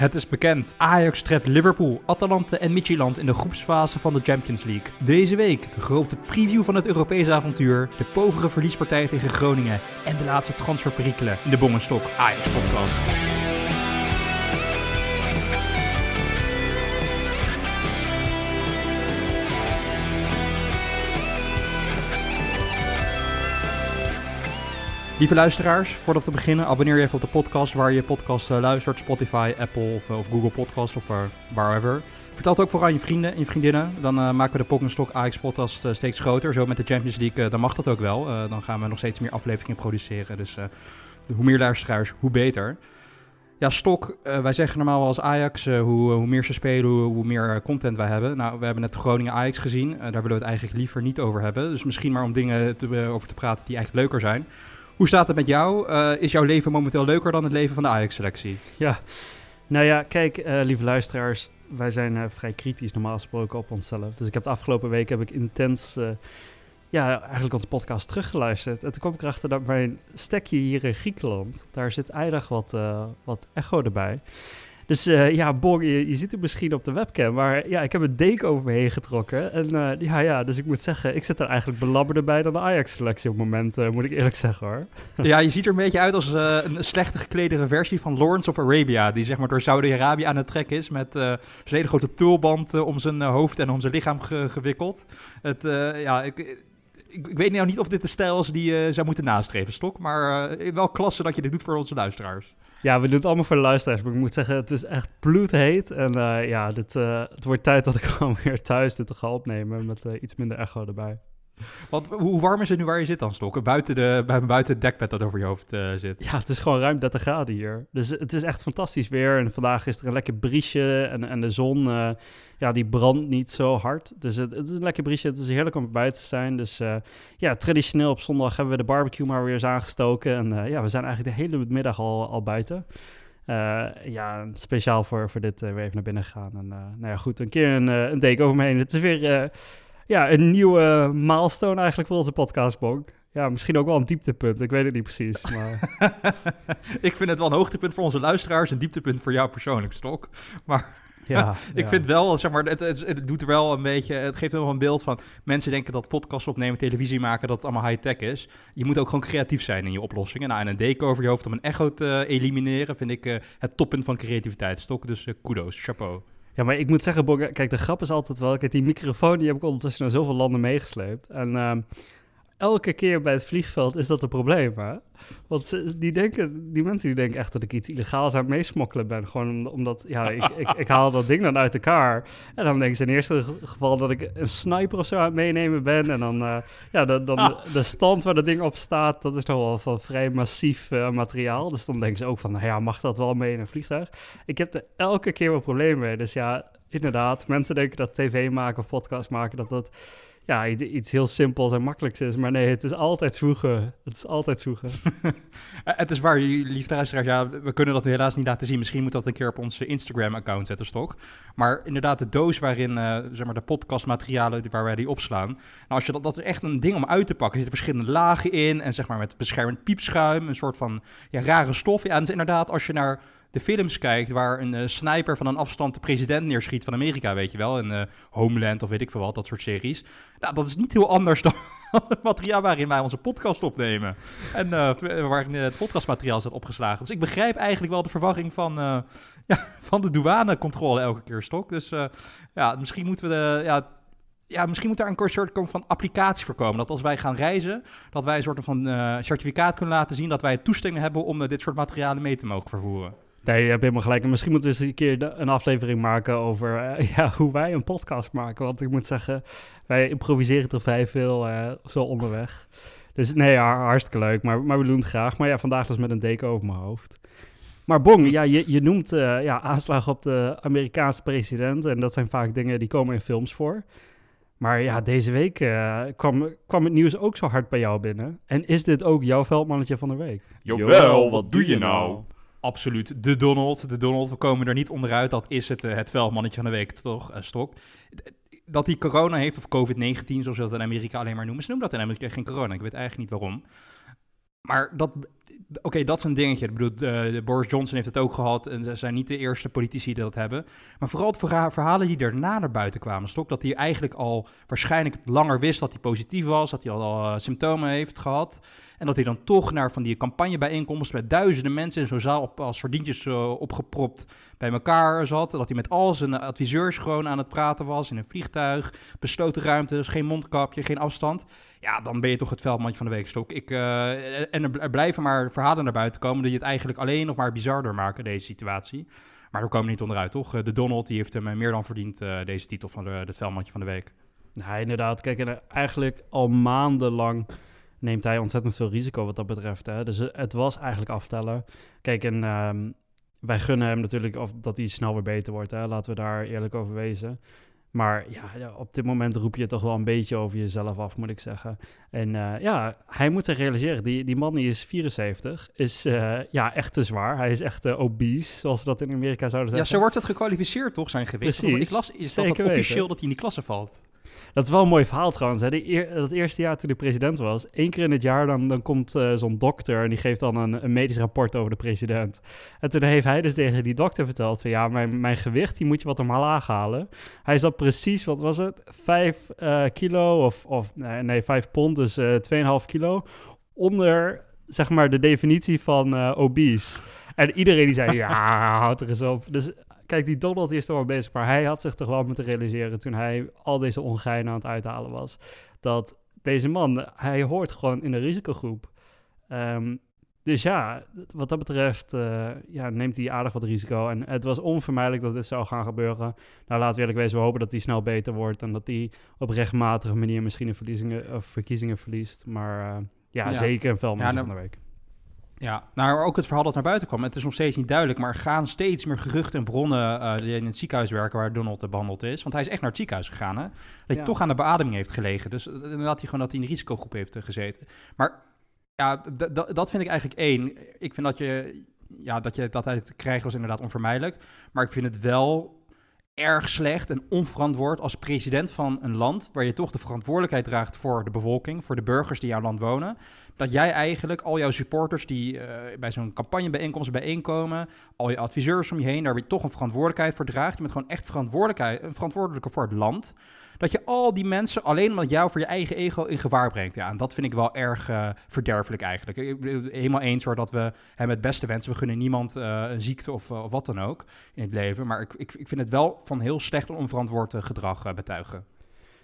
Het is bekend. Ajax treft Liverpool, Atalanta en Midtjylland in de groepsfase van de Champions League. Deze week de grote preview van het Europese avontuur, de povere verliespartij tegen Groningen en de laatste transferperikelen in de Bongenstok Ajax podcast. Lieve luisteraars, voordat we beginnen, abonneer je even op de podcast waar je podcast uh, luistert. Spotify, Apple of, of Google Podcast of uh, wherever. Vertel het ook vooral aan je vrienden en vriendinnen. Dan maken we de Pokémon Ajax podcast steeds groter. Zo met de Champions League, dan mag dat ook wel. dan gaan we nog steeds meer afleveringen produceren. Dus hoe meer luisteraars, hoe beter. Ja, Stok, wij zeggen normaal als Ajax, hoe, hoe, meer ze spelen, hoe, meer content wij hebben. Nou, we hebben net Groningen Ajax gezien. daar willen we het eigenlijk liever niet over hebben. Dus misschien maar om dingen te, over te praten die eigenlijk leuker zijn. Hoe staat het met jou? Uh, is jouw leven momenteel leuker dan het leven van de Ajax-selectie? Ja, nou ja, kijk, uh, lieve luisteraars, wij zijn uh, vrij kritisch normaal gesproken op onszelf. Dus ik heb de afgelopen week heb ik intens, ja, eigenlijk onze podcast teruggeluisterd. En toen kwam ik erachter dat mijn stekje hier in Griekenland, daar zit eindig wat, wat echo erbij. Dus uh, ja, Bong, je, je, ziet het misschien op de webcam, maar ja, ik heb een deken over me heen getrokken. En uh, ja, ja, dus ik moet zeggen, ik zit er eigenlijk belabberder bij dan de Ajax-selectie op het moment, uh, moet ik eerlijk zeggen hoor. Ja, je ziet er een beetje uit als een slechte gekledere versie van Lawrence of Arabia, die zeg maar door Saudi-Arabië aan het trekken is met zijn hele grote tulband om zijn hoofd en om zijn lichaam ge gewikkeld. Het, ja, ik, ik, weet nou niet of dit de stijl is die je zou moeten nastreven, Stok. Maar wel klasse dat je dit doet voor onze luisteraars. Ja, we doen het allemaal voor de luisteraars. Maar ik moet zeggen, het is echt bloedheet. En uh, ja, dit, uh, het wordt tijd dat ik gewoon weer thuis dit ga opnemen. Met iets minder echo erbij. Want hoe warm is het nu waar je zit dan, Stok? Buiten, de, buiten het dekbed dat over je hoofd uh, zit. Ja, het is gewoon ruim 30 graden hier. Dus het is echt fantastisch weer. En vandaag is er een lekker briesje. En, en de zon, uh, ja, die brandt niet zo hard. Dus het, is een lekker briesje. Het is heerlijk om buiten te zijn. Dus uh, ja, traditioneel op zondag hebben we de barbecue maar weer eens aangestoken. En ja, we zijn eigenlijk de hele middag al, al buiten. Ja, speciaal voor, voor dit uh, weer even naar binnen gegaan. En nou ja, goed, een keer een, een deken over me heen. Het is weer ja, een nieuwe milestone eigenlijk voor onze podcast, Bonk. Ja, misschien ook wel een dieptepunt. Ik weet het niet precies. Maar... ik vind het wel een hoogtepunt voor onze luisteraars, een dieptepunt voor jou persoonlijk, Stok. Maar ja, ik vind wel, zeg maar, het, het, het, doet er wel een beetje, het geeft wel een beeld van mensen denken dat podcast opnemen, televisie maken, dat het allemaal high-tech is. Je moet ook gewoon creatief zijn in je oplossingen. Nou, en een deken over je hoofd om een echo te elimineren, vind ik uh, het toppunt van creativiteit, Stok. Dus uh, kudos, chapeau. Ja, maar ik moet zeggen, Bogger, kijk, de grap is altijd wel... Kijk, die microfoon die heb ik ondertussen naar zoveel landen meegesleept. En uh, elke keer bij het vliegveld is dat een probleem, hè? Want ze, die, denken, die mensen die denken echt dat ik iets illegaals aan het meesmokkelen ben. Gewoon omdat, ja, ik, ik, ik, haal dat ding dan uit elkaar. En dan denken ze in eerste geval dat ik een sniper of zo aan het meenemen ben. En dan, uh, ja, dan, dan de stand waar dat ding op staat, dat is toch wel van vrij massief uh, materiaal. Dus dan denken ze ook van, nou ja, mag dat wel mee in een vliegtuig? Ik heb er elke keer wel problemen mee. Dus ja, inderdaad, mensen denken dat tv maken of podcast maken, dat dat ja, iets heel simpels en makkelijks is. Maar nee, het is altijd zwoegen. Het is altijd zwoegen. het is waar, lieve luisteraars. Ja, we kunnen dat helaas niet laten zien. Misschien moet dat een keer op onze Instagram-account zetten, Stok. Maar inderdaad, de doos waarin uh, zeg maar de podcastmaterialen waar wij die opslaan. Nou, als je dat, dat is echt een ding om uit te pakken. Er zitten verschillende lagen in. En zeg maar met beschermend piepschuim. Een soort van ja, rare stof. Ja, en inderdaad, als je naar de films kijkt waar een uh, sniper van een afstand de president neerschiet van Amerika, weet je wel, in uh, Homeland of weet ik veel wat, dat soort series. Nou, dat is niet heel anders dan het materiaal waarin wij onze podcast opnemen. En uh, waarin het podcastmateriaal zit opgeslagen. Dus ik begrijp eigenlijk wel de verwachting van, ja, van de douanecontrole elke keer, Stok. Dus ja, misschien moeten we de... Ja, ja, misschien moet daar een soort van applicatie voor komen. Dat als wij gaan reizen, dat wij een soort van certificaat kunnen laten zien dat wij toestemming hebben om dit soort materialen mee te mogen vervoeren. Nee, je hebt helemaal gelijk. En misschien moeten we eens een keer een aflevering maken over uh, ja, hoe wij een podcast maken. Want ik moet zeggen, wij improviseren toch vrij veel uh, zo onderweg. Dus nee, ja, hartstikke leuk. Maar, maar we doen het graag. Maar ja, vandaag dus met een deken over mijn hoofd. Maar Bong, ja, je, je noemt uh, ja, aanslagen op de Amerikaanse president. En dat zijn vaak dingen die komen in films voor. Maar ja, deze week kwam, kwam het nieuws ook zo hard bij jou binnen. En is dit ook jouw veldmannetje van de week? Jawel, wat doe je nou? Absoluut de Donald. De Donald, we komen er niet onderuit. Dat is het, uh, het veldmannetje van de week, toch, uh, Stok? Dat hij corona heeft, of COVID-19, zoals ze dat in Amerika alleen maar noemen. Ze noemen dat in Amerika geen corona. Ik weet eigenlijk niet waarom. maar dat, oké, dat is een dingetje. Ik bedoel, de, de Boris Johnson heeft het ook gehad en ze zijn niet de eerste politici die dat hebben. Maar vooral het verhalen die daarna naar buiten kwamen. Stok dat hij eigenlijk al waarschijnlijk langer wist dat hij positief was, dat hij al uh, symptomen heeft gehad. En dat hij dan toch naar van die campagnebijeenkomsten met duizenden mensen in zo'n zaal op, als sardientjes uh, opgepropt bij elkaar zat. Dat hij met al zijn adviseurs gewoon aan het praten was in een vliegtuig. Besloten ruimtes, geen mondkapje, geen afstand. Ja, dan ben je toch het veldmandje van de week, Stok. Ik, uh, en er, blijven maar verhalen naar buiten komen die het eigenlijk alleen nog maar bizarder maken, deze situatie. Maar we komen niet onderuit, toch? De Donald die heeft hem meer dan verdiend, deze titel van de, het veldmandje van de week. Ja, inderdaad. Kijk, en eigenlijk al maandenlang neemt hij ontzettend veel risico wat dat betreft. Hè? Dus het was eigenlijk aftellen. Kijk, en um, wij gunnen hem natuurlijk of dat hij snel weer beter wordt. Hè? Laten we daar eerlijk over wezen. Maar ja, op dit moment roep je toch wel een beetje over jezelf af, moet ik zeggen. En uh, ja, hij moet zich realiseren, die, die man die is 74, is uh, ja, echt te zwaar. Hij is echt uh, obese, zoals ze dat in Amerika zouden zeggen. Ja, zo wordt het gekwalificeerd toch, zijn gewicht? Precies. Ik las, is dat, dat officieel dat hij in die klasse valt? Dat is wel een mooi verhaal trouwens. Hè. Dat eerste jaar toen de president was, één keer in het jaar dan, dan komt uh, zo'n dokter en die geeft dan een, een, medisch rapport over de president. En toen heeft hij dus tegen die dokter verteld van ja, mijn, mijn gewicht, die moet je wat omlaag halen. Hij zat precies, wat was het, vijf uh, kilo of, of nee, vijf pond, dus uh, 2,5 kilo, onder zeg maar de definitie van obese. En iedereen die zei, ja, houd er eens op. Dus kijk, die Donald is er wel bezig, maar hij had zich toch wel moeten realiseren toen hij al deze ongein aan het uithalen was, dat deze man, hij hoort gewoon in de risicogroep. Um, dus ja, wat dat betreft uh, ja, neemt hij aardig wat risico. En het was onvermijdelijk dat dit zou gaan gebeuren. Nou, laten we eerlijk wezen, we hopen dat hij snel beter wordt en dat hij op regelmatige manier misschien een verkiezingen, of verkiezingen verliest. Maar uh, ja, ja, zeker een veldman ja, nou, van de week. Ja, nou ook het verhaal dat naar buiten kwam. Het is nog steeds niet duidelijk, maar er gaan steeds meer geruchten en bronnen uh, die in het ziekenhuis werken waar Donald behandeld is. Want hij is echt naar het ziekenhuis gegaan, hè? Dat hij ja. toch aan de beademing heeft gelegen. Dus inderdaad hij gewoon dat hij in de risicogroep heeft uh, gezeten. Maar ja, dat vind ik eigenlijk één. Ik vind dat je, ja, dat je dat uit krijgen was inderdaad onvermijdelijk. Maar ik vind het wel erg slecht en onverantwoord als president van een land waar je toch de verantwoordelijkheid draagt voor de bevolking, voor de burgers die jouw land wonen, dat jij eigenlijk al jouw supporters die uh, bij zo'n campagnebijeenkomst bijeenkomen, al je adviseurs om je heen, daar weer toch een verantwoordelijkheid voor draagt. Je bent gewoon echt verantwoordelijkheid, een verantwoordelijke voor het land. Dat je al die mensen alleen met jou voor je eigen ego in gevaar brengt. Ja, en dat vind ik wel erg uh, verderfelijk eigenlijk. Ik ben helemaal eens hoor dat we hem het beste wensen. We gunnen niemand uh, een ziekte of, of, wat dan ook in het leven. Maar ik, ik, ik vind het wel van heel slecht en onverantwoord gedrag betuigen.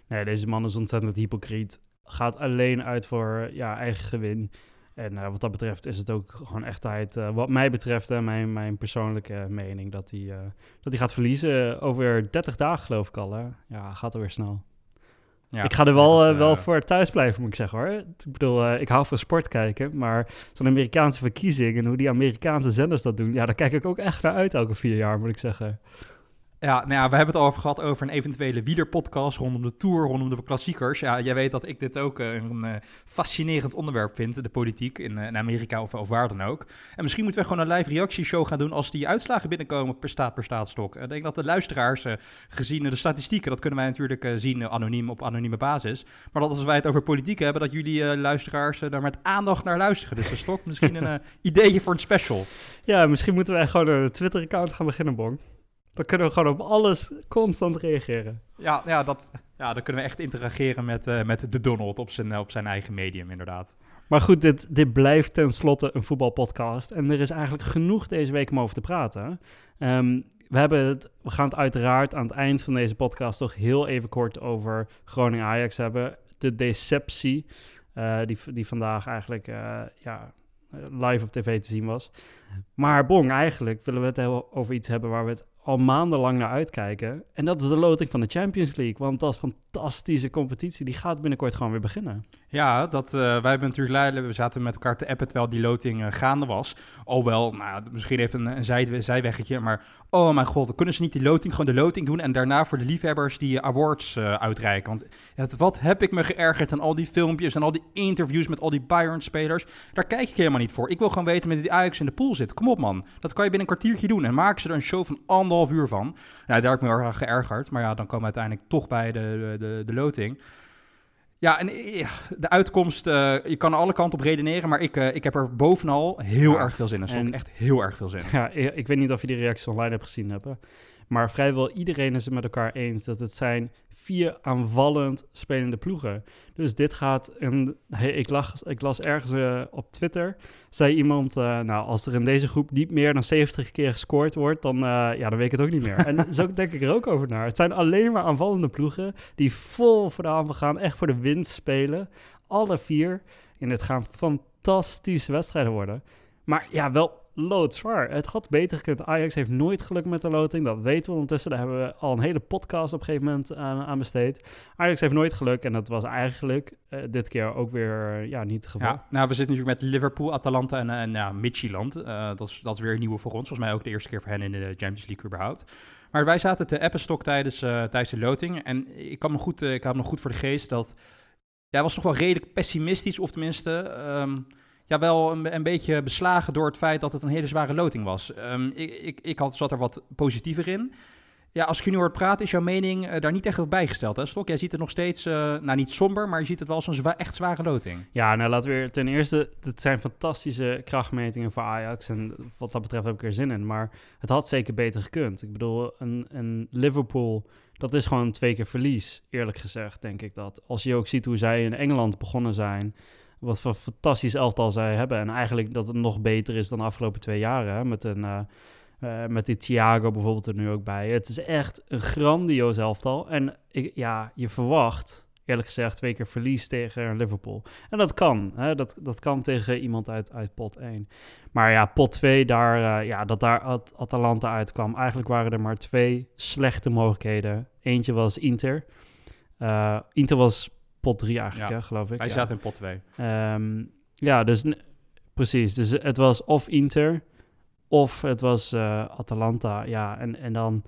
Nee, deze man is ontzettend hypocriet gaat alleen uit voor ja, eigen gewin. En uh, wat dat betreft is het ook gewoon echt tijd, uh, wat mij betreft, en mijn, mijn persoonlijke mening, dat hij, uh, dat hij gaat verliezen over 30 dagen, geloof ik al. Hè? Ja, gaat er weer snel. Ja, ik ga er wel, dat, wel voor thuis blijven, moet ik zeggen hoor. Ik bedoel, ik hou van sport kijken, maar zo'n Amerikaanse verkiezing en hoe die Amerikaanse zenders dat doen, ja, daar kijk ik ook echt naar uit elke vier jaar, moet ik zeggen. Ja, nou ja, we hebben het al over gehad over een eventuele wielerpodcast rondom de Tour, rondom de klassiekers. Ja, jij weet dat ik dit ook uh, een uh, fascinerend onderwerp vind, de politiek in, uh, in Amerika of, of, waar dan ook. En misschien moeten we gewoon een live reactieshow gaan doen als die uitslagen binnenkomen per staat per staatstok. Ik denk dat de luisteraars, gezien de statistieken, dat kunnen wij natuurlijk zien anoniem op anonieme basis. Maar dat als wij het over politiek hebben, dat jullie luisteraars daar met aandacht naar luisteren. Dus er stok misschien een ideetje voor een special. Ja, misschien moeten wij gewoon een Twitter-account gaan beginnen, Bong. Dan kunnen we gewoon op alles constant reageren. Ja, ja, dat, ja dan kunnen we echt interageren met, uh, met de Donald op zijn, op zijn eigen medium, inderdaad. Maar goed, dit, dit blijft tenslotte een voetbalpodcast. En er is eigenlijk genoeg deze week om over te praten. Um, we, hebben het, we gaan het uiteraard aan het eind van deze podcast toch heel even kort over Groningen-Ajax hebben. De deceptie uh, die, die vandaag eigenlijk uh, ja, live op tv te zien was. Maar Bong, eigenlijk willen we het over iets hebben waar we het al maandenlang naar uitkijken. En dat is de loting van de Champions League. Want dat fantastische competitie, die gaat binnenkort gewoon weer beginnen. Ja, dat, uh, wij hebben natuurlijk leiden. We zaten met elkaar te appen terwijl die loting uh, gaande was. Alhoewel, nou, misschien even een, een zij, zijweggetje. Maar oh mijn god, kunnen ze niet die loting, gewoon de loting doen... en daarna voor de liefhebbers die awards uh, uitreiken. Want wat heb ik me geërgerd aan al die filmpjes... en al die interviews met al die Bayern-spelers. Daar kijk ik helemaal niet voor. Ik wil gewoon weten met die Ajax in de pool zit. Kom op man, dat kan je binnen een kwartiertje doen. En maken ze er een show van anderhalf uur van. Nou, daar heb ik me erg geërgerd. Maar ja, dan komen we uiteindelijk toch bij de, de loting... Ja, en eh, de uitkomst, eh, je kan alle kanten op redeneren, maar ik, eh, ik heb er bovenal heel Ja, erg veel zin in. Stok. en- Echt heel erg veel zin in. Ja, ik, ik weet niet of je die reacties online hebt gezien hebben. Maar vrijwel iedereen is het met elkaar eens dat het zijn vier aanvallend spelende ploegen. Dus dit gaat, een, hey, ik, lag, ik las ergens eh, op Twitter, zei iemand, eh, nou als er in deze groep niet meer dan 70 keer gescoord wordt, dan, eh, ja, dan weet ik het ook niet meer. en zo denk ik er ook over naar. Het zijn alleen maar aanvallende ploegen die vol voor de aanval gaan, echt voor de winst spelen. Alle vier. En het gaan fantastische wedstrijden worden. Maar ja, wel loodzwaar. Het had beter gekund. Ajax heeft nooit geluk met de loting. Dat weten we ondertussen. Daar hebben we al een hele podcast op een gegeven moment aan, aan besteed. Ajax heeft nooit geluk. En dat was eigenlijk eh, dit keer ook weer eh, ja, niet het geval. Ja, nou, we zitten natuurlijk met Liverpool, Atalanta en, en ja, Midtjylland. Eh, dat, is, dat is weer een nieuwe voor ons. Volgens mij ook de eerste keer voor hen in de Champions League überhaupt. Maar wij zaten te Eppenstok tijdens, tijdens de loting. En ik kan me goed, ik had nog goed voor de geest dat... Jij was toch wel redelijk pessimistisch, of tenminste... ehm, ja, wel een, een beetje beslagen door het feit dat het een hele zware loting was. Ehm, ik ik, ik had, zat er wat positiever in. Ja, als ik je nu hoort praten, is jouw mening eh, daar niet echt op bijgesteld, hè, Stok? Jij ziet het nog steeds, eh, nou niet somber, maar je ziet het wel als een echt zware loting. Ja, nou laten we weer ten eerste, het zijn fantastische krachtmetingen voor Ajax en wat dat betreft heb ik er zin in, maar het had zeker beter gekund. Ik bedoel, een, een Liverpool, dat is gewoon twee keer verlies, eerlijk gezegd, denk ik dat. Als je ook ziet hoe zij in Engeland begonnen zijn, wat voor fantastisch elftal zij hebben en eigenlijk dat het nog beter is dan de afgelopen twee jaren, hè, met een... eh, eh, met die Thiago bijvoorbeeld er nu ook bij. Het is echt een grandioos elftal. En ik, ja, je verwacht, eerlijk gezegd, twee keer verlies tegen Liverpool. En dat kan. Hè? Dat, dat kan tegen iemand uit, uit pot 1. Maar ja, pot 2, daar, eh, ja, dat daar At- Atalanta uitkwam. Eigenlijk waren er maar twee slechte mogelijkheden. Eentje was Inter. Inter was pot 3 eigenlijk, Ja. hè, geloof ik. Wij ja. zaten in pot 2. Ehm, ja, dus precies. Dus het was of Inter of het was eh, Atalanta. Ja, en, en dan,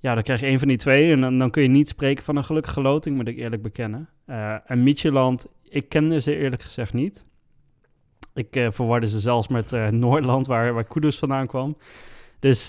ja, dan krijg je een van die twee. En dan, dan kun je niet spreken van een gelukkige loting, moet ik eerlijk bekennen. Eh, en Midtjylland, ik kende ze eerlijk gezegd niet. Ik eh, verwarde ze zelfs met Noordland, waar, waar Kudus vandaan kwam. Dus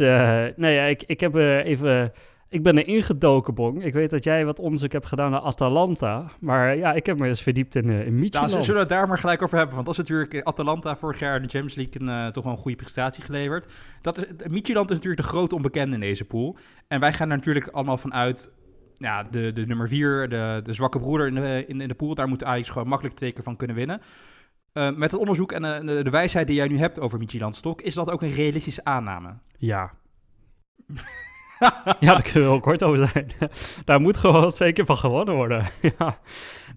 nee, ik, ik heb even... Ik ben er ingedoken, Bong. Ik weet dat jij wat onderzoek hebt gedaan naar Atalanta. Maar ja, ik heb me eens verdiept in, eh in Nou, zullen we het daar maar gelijk over hebben? Want dat is natuurlijk eh, Atalanta vorig jaar in de Champions League een, eh, toch wel een goede prestatie geleverd. Dat is, Midtjylland is natuurlijk de grote onbekende in deze pool. En wij gaan er natuurlijk allemaal vanuit, ja, de, de nummer vier, de, de zwakke broeder in de, in, in de pool. Daar moet Ajax gewoon makkelijk twee keer van kunnen winnen. Met het onderzoek en eh, de, de wijsheid die jij nu hebt over Midtjylland Stok, is dat ook een realistische aanname? Ja. ja, daar kunnen we heel kort over zijn. daar moet gewoon twee keer van gewonnen worden. ja.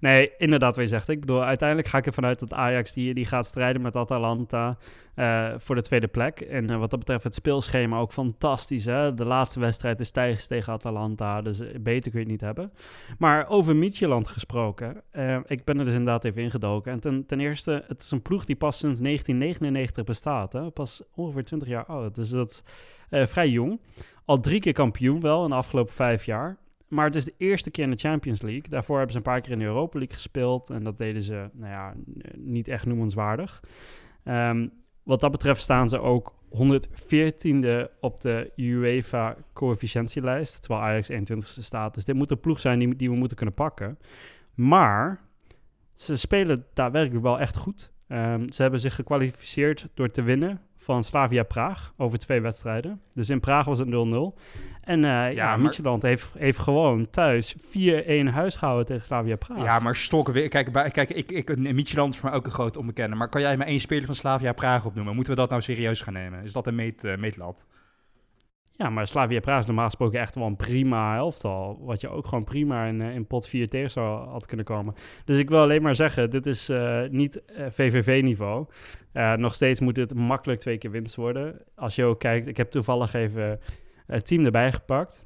Nee, inderdaad, je zegt. Ik bedoel, uiteindelijk ga ik ervan uit dat Ajax die, die gaat strijden met Atalanta eh, voor de tweede plek. En eh, wat dat betreft het speelschema ook fantastisch. Hè? De laatste wedstrijd is Tijgers tegen Atalanta, dus eh, beter kun je het niet hebben. Maar over Midtjylland gesproken, ik ben er dus inderdaad even ingedoken. En ten, ten eerste, het is een ploeg die pas sinds 1999 bestaat. Hè? Pas ongeveer 20 jaar oud, dus dat is vrij jong. Al drie keer kampioen wel in de afgelopen vijf jaar. Maar het is de eerste keer in de Champions League. Daarvoor hebben ze een paar keer in de Europa League gespeeld. En dat deden ze, nou ja, niet echt noemenswaardig. Ehm, wat dat betreft staan ze ook 114e op de UEFA coëfficiëntielijst. Terwijl Ajax 21e staat. Dus dit moet een ploeg zijn die, die we moeten kunnen pakken. Maar ze spelen daadwerkelijk wel echt goed. Ehm, ze hebben zich gekwalificeerd door te winnen van Slavia Praag over twee wedstrijden. Dus in Praag was het 0-0. En eh ja, Ja, maar- heeft, heeft gewoon thuis 4-1 huis gehouden tegen Slavia Praag. Ja, maar Stok, we- kijk, bij- kijk ik, ik, Midtjylland is voor mij ook een grote onbekende. Maar kan jij me één speler van Slavia Praag opnoemen? Moeten we dat nou serieus gaan nemen? Is dat een meet, eh, meetlat? Ja, maar Slavia Praag is normaal gesproken echt wel een prima elftal. Wat je ook gewoon prima in, eh, in pot 4 tegen zou had kunnen komen. Dus ik wil alleen maar zeggen, dit is eh, niet eh, VVV-niveau. Nog steeds moet het makkelijk twee keer winst worden. Als je ook kijkt, ik heb toevallig even het team erbij gepakt.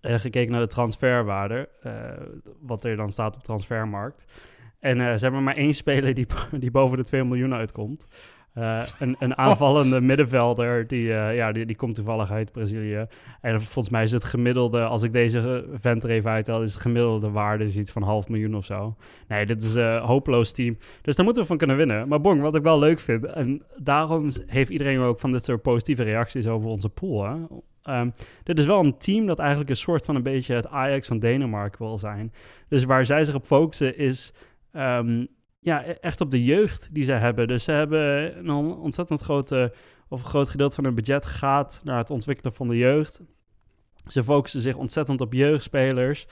En gekeken naar de transferwaarde. wat er dan staat op transfermarkt. En eh, ze hebben maar één speler die, die boven de 2 miljoen uitkomt. Eh, een, een aanvallende middenvelder, die, eh, ja, die, die komt toevallig uit Brazilië. En volgens mij is het gemiddelde, als ik deze vent er even uithaal, is het gemiddelde waarde is iets van half miljoen of zo. Nee, dit is een hopeloos team. Dus daar moeten we van kunnen winnen. Maar Bong, wat ik wel leuk vind, en daarom heeft iedereen ook van dit soort positieve reacties over onze pool. Hè? Ehm, dit is wel een team dat eigenlijk een soort van een beetje het Ajax van Denemarken wil zijn. Dus waar zij zich op focussen is ehm, ja, e-, echt op de jeugd die ze hebben. Dus ze hebben een ontzettend grote, of een groot gedeelte van hun budget gaat naar het ontwikkelen van de jeugd. Ze focussen zich ontzettend op jeugdspelers.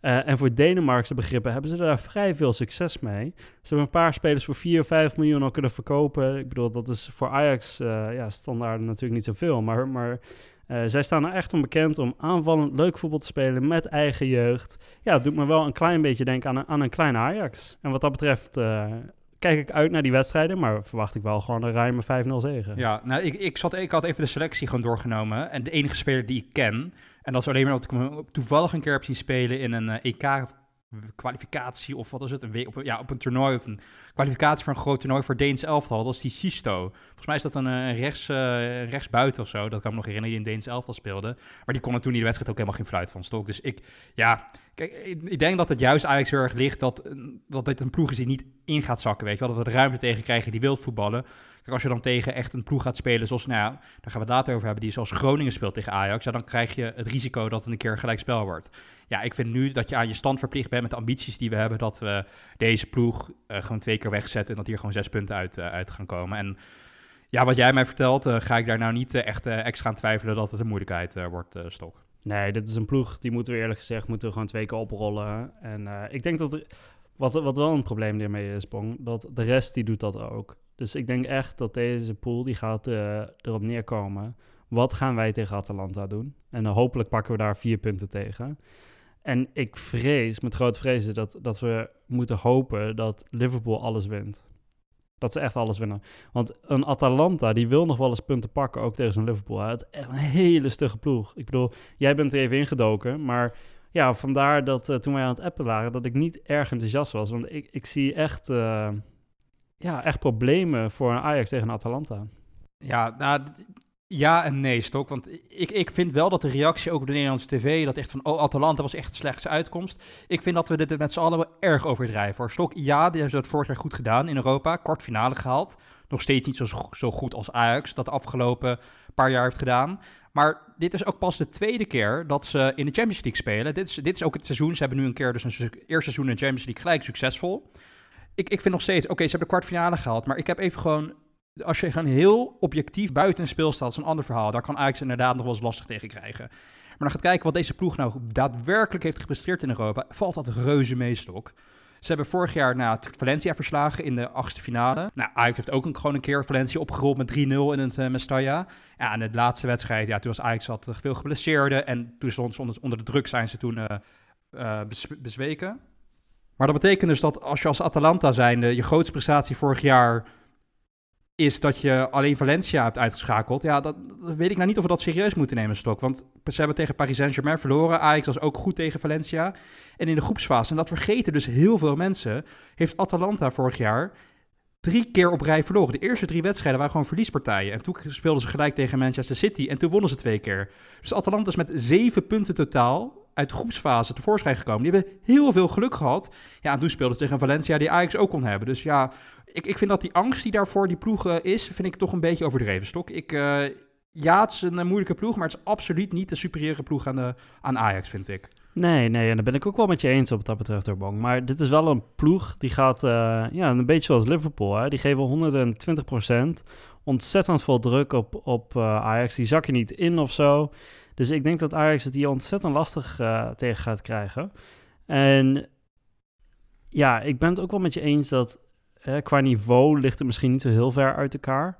Uh, en voor Denemarkse begrippen hebben ze daar vrij veel succes mee. Ze hebben een paar spelers voor 4 of 5 miljoen al kunnen verkopen. Ik bedoel, dat is voor Ajax uh, ja, standaard natuurlijk niet zoveel. Maar, maar uh, zij staan er echt onbekend om aanvallend leuk voetbal te spelen met eigen jeugd. Ja, dat doet me wel een klein beetje denken aan een, aan een kleine Ajax. En wat dat betreft uh, kijk ik uit naar die wedstrijden, maar verwacht ik wel gewoon een ruime 5-0 zegen. Ja, nou, ik, ik, zat, ik had even de selectie gewoon doorgenomen. En de enige speler die ik ken, en dat is alleen maar omdat ik hem toevallig een keer heb zien spelen in een EK kwalificatie of wat is het? Een, op, ja, op een toernooi of een kwalificatie voor een groot toernooi voor Deens elftal. Dat is die Sisto. Volgens mij is dat een, een eh, rechts, uh, rechtsbuiten of zo. Dat kan ik me nog herinneren, die in Deens elftal speelde. Maar die kon er toen in de wedstrijd ook helemaal geen fluit van stok. Dus ik, ja, kijk, ik, denk dat het juist Ajax heel erg ligt dat, dat dit een ploeg is die niet in gaat zakken, weet je wel. Dat we de ruimte tegen krijgen die wil voetballen. Kijk, als je dan tegen echt een ploeg gaat spelen zoals, nou ja, daar gaan we het later over hebben, die zoals Groningen speelt tegen Ajax, ja, dan krijg je het risico dat het een keer gelijk spel wordt. Ja, ik vind nu dat je aan je stand verplicht bent met de ambities die we hebben, dat we deze ploeg uh, gewoon twee keer wegzetten en dat hier gewoon zes punten uit, uh, uit gaan komen. En ja, wat jij mij vertelt, uh, ga ik daar nou niet echt extra aan twijfelen dat het een moeilijkheid wordt, Stok. Nee, dit is een ploeg, die moeten we eerlijk gezegd, moeten we gewoon twee keer oprollen. En ik denk dat wat, wat wel een probleem hiermee is, Bong, dat de rest die doet dat ook. Dus ik denk echt dat deze pool die gaat erop neerkomen. Wat gaan wij tegen Atalanta doen? En hopelijk pakken we daar vier punten tegen. En ik vrees, met groot vrezen, dat, dat we moeten hopen dat Liverpool alles wint. Dat ze echt alles winnen. Want een Atalanta, die wil nog wel eens punten pakken, ook tegen zo'n Liverpool. Het is echt een hele stugge ploeg. Ik bedoel, jij bent er even ingedoken, maar ja, vandaar dat uh, toen wij aan het appen waren, dat ik niet erg enthousiast was. Want ik, ik zie echt... Uh, ja, echt problemen voor een Ajax tegen Atalanta. Ja, nou, ja en nee, Stok. Want ik, ik vind wel dat de reactie ook op de Nederlandse tv... dat echt van, oh, Atalanta was echt de slechtste uitkomst. Ik vind dat we dit met z'n allen wel erg overdrijven. Stok, ja, die hebben het vorig jaar goed gedaan in Europa. Kwartfinale gehaald. Nog steeds niet zo, zo goed als Ajax dat de afgelopen paar jaar heeft gedaan. Maar dit is ook pas de tweede keer dat ze in de Champions League spelen. Dit is, dit is ook het seizoen. Ze hebben nu een keer dus een eerste seizoen in de Champions League gelijk succesvol ik, ik vind nog steeds, oké, ze hebben de kwartfinale gehaald, maar ik heb even gewoon, als je gewoon heel objectief buiten een staat, is een ander verhaal. Daar kan Ajax inderdaad nog wel eens lastig tegen krijgen. Maar dan gaat kijken wat deze ploeg nou daadwerkelijk heeft gepresteerd in Europa, valt dat reuze meestok. Ze hebben vorig jaar na Valencia verslagen in de achtste finale. Nou, Ajax heeft ook gewoon een keer Valencia opgerold met 3-0 in het uh, Mestalla. Ja, en de laatste wedstrijd, ja, toen was Ajax had veel geblesseerden. En toen stond ze onder, de druk zijn ze toen uh, bezweken. Maar dat betekent dus dat als je als Atalanta zijnde je grootste prestatie vorig jaar is dat je alleen Valencia hebt uitgeschakeld. Ja, dat, weet ik nou niet of we dat serieus moeten nemen, Stok. Want ze hebben tegen Paris Saint-Germain verloren. Ajax was ook goed tegen Valencia. En in de groepsfase, en dat vergeten dus heel veel mensen, heeft Atalanta vorig jaar drie keer op rij verloren. De eerste drie wedstrijden waren gewoon verliespartijen. En toen speelden ze gelijk tegen Manchester City en toen wonnen ze twee keer. Dus Atalanta is met zeven punten totaal uit groepsfase tevoorschijn gekomen. Die hebben heel veel geluk gehad. Ja, en toen speelden ze tegen Valencia die Ajax ook kon hebben. Dus ja, ik, ik vind dat die angst die daarvoor die ploeg is, vind ik toch een beetje overdreven. Stok, ik... Uh, ja, het is een moeilijke ploeg, maar het is absoluut niet de superieure ploeg aan, de, aan Ajax, vind ik. Nee, nee, en daar ben ik ook wel met je eens op dat betreft, Bong. Maar dit is wel een ploeg die gaat, uh, ja, een beetje zoals Liverpool. Hè? Die geven 120% Ontzettend veel druk op, op uh, Ajax. Die zakken niet in of zo. Dus ik denk dat Ajax het hier ontzettend lastig tegen gaat krijgen. En ja, ik ben het ook wel met je eens dat qua niveau ligt het misschien niet zo heel ver uit elkaar.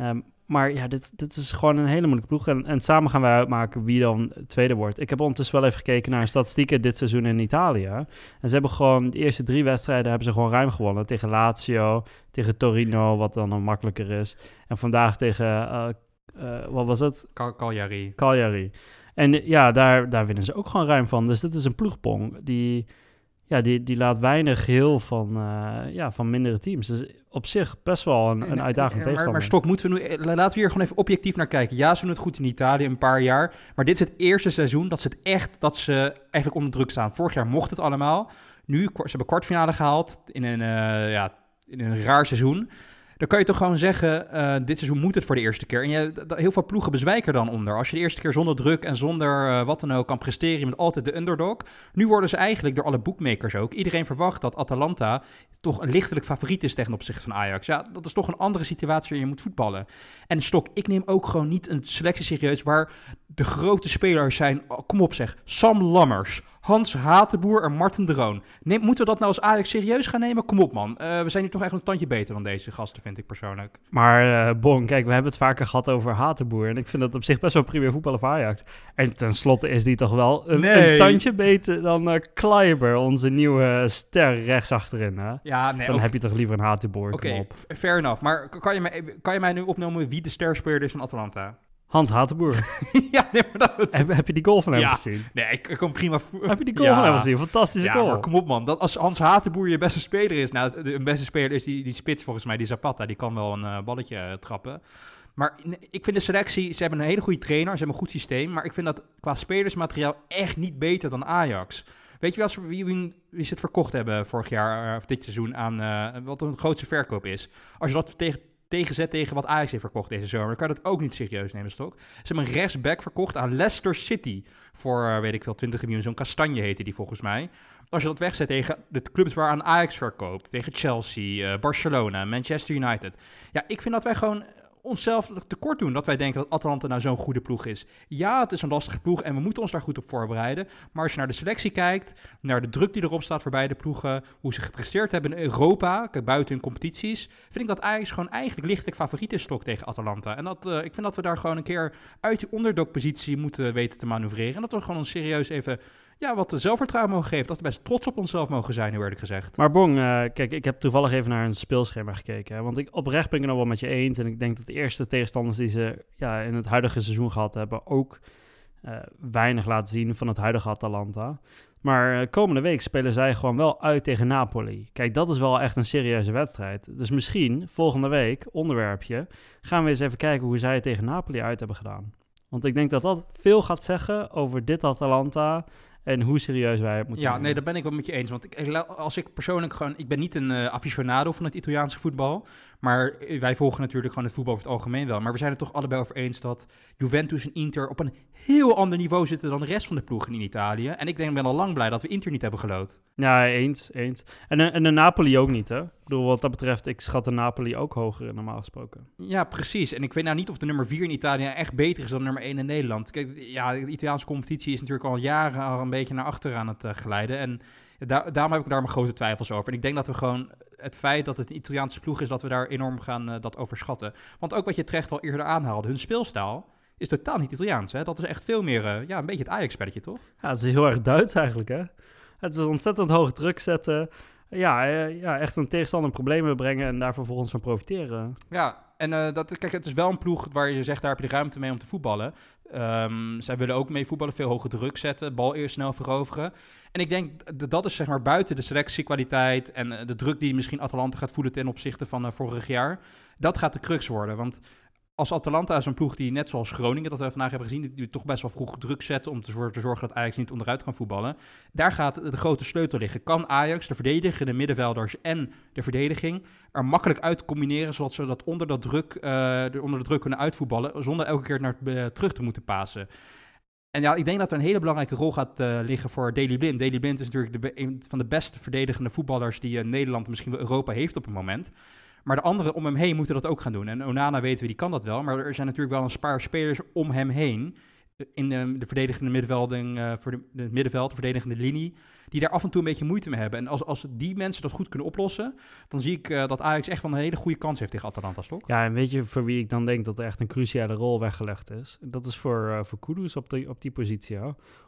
Um, maar ja, dit, dit is gewoon een hele moeilijke ploeg. En, en samen gaan wij uitmaken wie dan tweede wordt. Ik heb ondertussen wel even gekeken naar statistieken dit seizoen in Italië. En ze hebben gewoon de eerste drie wedstrijden hebben ze gewoon ruim gewonnen. Tegen Lazio, tegen Torino, wat dan een makkelijker is. En vandaag tegen, uh, uh, wat was het? Cal Cagliari. Cagliari. En ja, daar, daar winnen ze ook gewoon ruim van. Dus dit is een ploegpong die ja, die, die laat weinig heel van, eh, ja, van mindere teams. Dus op zich best wel een, een uitdagend maar, tegenstander. maar Stok, moeten we nu, eh, laten we hier gewoon even objectief naar kijken. Ja, ze doen het goed in Italië een paar jaar. Maar dit is het eerste seizoen dat ze het echt, dat ze eigenlijk onder druk staan. Vorig jaar mocht het allemaal. Nu, ze hebben kwartfinale gehaald in een, uh, ja, in een raar seizoen dan kan je toch gewoon zeggen, uh, dit seizoen moet het voor de eerste keer. En je, heel veel ploegen bezwijken dan onder. Als je de eerste keer zonder druk en zonder uh, wat dan ook kan presteren, je bent altijd de underdog. Nu worden ze eigenlijk door alle boekmakers ook. Iedereen verwacht dat Atalanta toch een lichtelijk favoriet is tegen opzichte van Ajax. Ja, dat is toch een andere situatie waarin je moet voetballen. En Stok, ik neem ook gewoon niet een selectie serieus waar de grote spelers zijn. Oh, kom op zeg, Sam Lammers, Hans Hatenboer en Martin Droon. Neem, moeten we dat nou als Ajax serieus gaan nemen? Kom op man, uh, we zijn hier toch echt een tandje beter dan deze gasten, vind ik persoonlijk. Maar uh, Bon, kijk, we hebben het vaker gehad over Hatenboer. En ik vind dat op zich best wel prima voetballen voor Ajax. En tenslotte is die toch wel een, nee. een tandje beter dan uh, Kleiber, onze nieuwe ster rechts achterin. Hè? Ja, nee, dan heb je toch liever een Hatenboer. Oké, okay, fair enough. Maar kan je, mij, kan je mij nu opnoemen wie de sterspeler is van Atalanta? Hans Hatenboer. ja, nee, maar dat... heb, heb, je die goal van hem ja. gezien? Nee, ik, ik kom prima... Heb je die goal ja. van hem gezien? Fantastische ja, goal. Maar kom op man, dat als Hans Hatenboer je beste speler is... Nou, de beste speler is die, die spits volgens mij, die Zapata. Die kan wel een uh, balletje uh, trappen. Maar ik vind de selectie... Ze hebben een hele goede trainer, ze hebben een goed systeem. Maar ik vind dat qua spelersmateriaal echt niet beter dan Ajax. Weet je wel wie, wie, wie ze het verkocht hebben vorig jaar... of dit seizoen aan uh, wat een grootste verkoop is? Als je dat tegen tegenzet tegen wat Ajax heeft verkocht deze zomer. Dan kan je dat ook niet serieus nemen, Stok. Ze hebben een rechtsback verkocht aan Leicester City voor, uh, weet ik veel, 20 miljoen. Zo'n kastanje heette die volgens mij. Als je dat wegzet tegen de clubs waaraan Ajax verkoopt, tegen Chelsea, uh, Barcelona, Manchester United. Ja, ik vind dat wij gewoon onszelf tekort doen dat wij denken dat Atalanta nou zo'n goede ploeg is. Ja, het is een lastige ploeg en we moeten ons daar goed op voorbereiden. Maar als je naar de selectie kijkt, naar de druk die erop staat voor beide ploegen, hoe ze gepresteerd hebben in Europa, buiten hun competities, vind ik dat Ajax gewoon eigenlijk lichtelijk favoriet is stok tegen Atalanta. En dat, uh, ik vind dat we daar gewoon een keer uit die onderdog-positie moeten weten te manoeuvreren. En dat we gewoon serieus even ja, wat zelfvertrouwen mogen geven. Dat we best trots op onszelf mogen zijn, heel eerlijk gezegd. Maar Bong, uh, kijk, ik heb toevallig even naar een speelschema gekeken. Hè, want ik, oprecht ben ik het nog wel met je eens. En ik denk dat de eerste tegenstanders die ze ja, in het huidige seizoen gehad hebben... ook uh, weinig laten zien van het huidige Atalanta. Maar uh, komende week spelen zij gewoon wel uit tegen Napoli. Kijk, dat is wel echt een serieuze wedstrijd. Dus misschien volgende week, onderwerpje... gaan we eens even kijken hoe zij het tegen Napoli uit hebben gedaan. Want ik denk dat dat veel gaat zeggen over dit Atalanta en hoe serieus wij het moeten Ja, nemen. nee, daar ben ik wel met je eens. Want ik, als ik persoonlijk gewoon... Ik ben niet een uh, aficionado van het Italiaanse voetbal. Maar wij volgen natuurlijk gewoon het voetbal over het algemeen wel. Maar we zijn het toch allebei over eens dat Juventus en Inter op een heel ander niveau zitten dan de rest van de ploegen in Italië. En ik denk, ben al lang blij dat we Inter niet hebben gelood. Ja, eens, eens. En, en de Napoli ook niet, hè? Ik bedoel, wat dat betreft, ik schat de Napoli ook hoger normaal gesproken. Ja, precies. En ik weet nou niet of de nummer 4 in Italië echt beter is dan nummer 1 in Nederland. Kijk, ja, de Italiaanse competitie is natuurlijk al jaren al een beetje naar achter aan het uh, glijden. En daar, daarom heb ik daar mijn grote twijfels over. En ik denk dat we gewoon het feit dat het een Italiaanse ploeg is, dat we daar enorm gaan uh, dat overschatten. Want ook wat je terecht al eerder aanhaalde, hun speelstijl is totaal niet Italiaans. Hè? Dat is echt veel meer, uh, ja, een beetje het Ajax-spelletje, toch? Ja, het is heel erg Duits eigenlijk, hè? Het is ontzettend hoog druk zetten. Ja, uh, ja, echt een tegenstander problemen brengen en daar vervolgens van profiteren. Ja, en uh, dat, kijk, het is wel een ploeg waar je zegt, daar heb je de ruimte mee om te voetballen. Um, zij willen ook mee voetballen, veel hoge druk zetten, bal eerst snel veroveren. En ik denk dat dat is zeg maar buiten de selectiekwaliteit en uh, de druk die misschien Atalanta gaat voelen ten opzichte van uh, vorig jaar. Dat gaat de crux worden, want als Atalanta is een ploeg die net zoals Groningen, dat we vandaag hebben gezien, die, toch best wel vroeg druk zetten om te zorgen, te zorgen dat Ajax niet onderuit kan voetballen. Daar gaat de grote sleutel liggen. Kan Ajax de verdediger, de middenvelders en de verdediging er makkelijk uit combineren, zodat ze dat onder, dat druk, uh, onder de druk kunnen uitvoetballen, zonder elke keer naar terug te moeten pasen. Ja, ik denk dat er een hele belangrijke rol gaat uh, liggen voor Daley Blind. Daley Blind is natuurlijk de, een van de beste verdedigende voetballers die Nederland, misschien wel Europa heeft op het moment. Maar de anderen om hem heen moeten dat ook gaan doen. En Onana weten we, die kan dat wel. Maar er zijn natuurlijk wel een paar spelers om hem heen. In de, de verdedigende middenvelding, uh, voor de, de middenveld, de verdedigende linie. Die daar af en toe een beetje moeite mee hebben. En als, als die mensen dat goed kunnen oplossen. Dan zie ik uh, dat Ajax echt wel een hele goede kans heeft tegen Atalanta Stok. Ja, en weet je voor wie ik dan denk dat er echt een cruciale rol weggelegd is? Dat is voor, uh, voor Kudus op die, op die positie.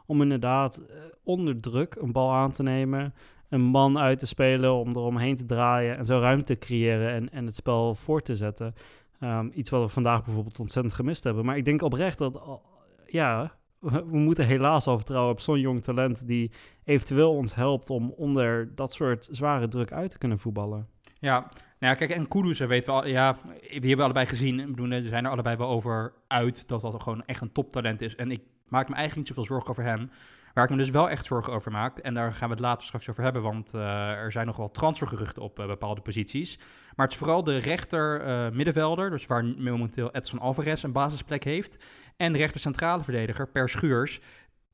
Om inderdaad onder druk een bal aan te nemen een man uit te spelen, om eromheen te draaien en zo ruimte te creëren en, en het spel voor te zetten. Um, iets wat we vandaag bijvoorbeeld ontzettend gemist hebben. Maar ik denk oprecht dat, ja, we, moeten helaas al vertrouwen op zo'n jong talent die eventueel ons helpt om onder dat soort zware druk uit te kunnen voetballen. Ja, nou ja, kijk, en Kudus, weten we al, ja, die hebben we allebei gezien. Ik bedoel, er zijn er allebei wel over uit dat dat gewoon echt een toptalent is. En ik maak me eigenlijk niet zoveel zorgen over hem. Waar ik me dus wel echt zorgen over maak, en daar gaan we het later straks over hebben, want uh, er zijn nog wel transfergeruchten op uh, bepaalde posities. Maar het is vooral de rechter uh, middenvelder, dus waar momenteel Edson Alvarez een basisplek heeft, en de rechter centrale verdediger Per Schuurs,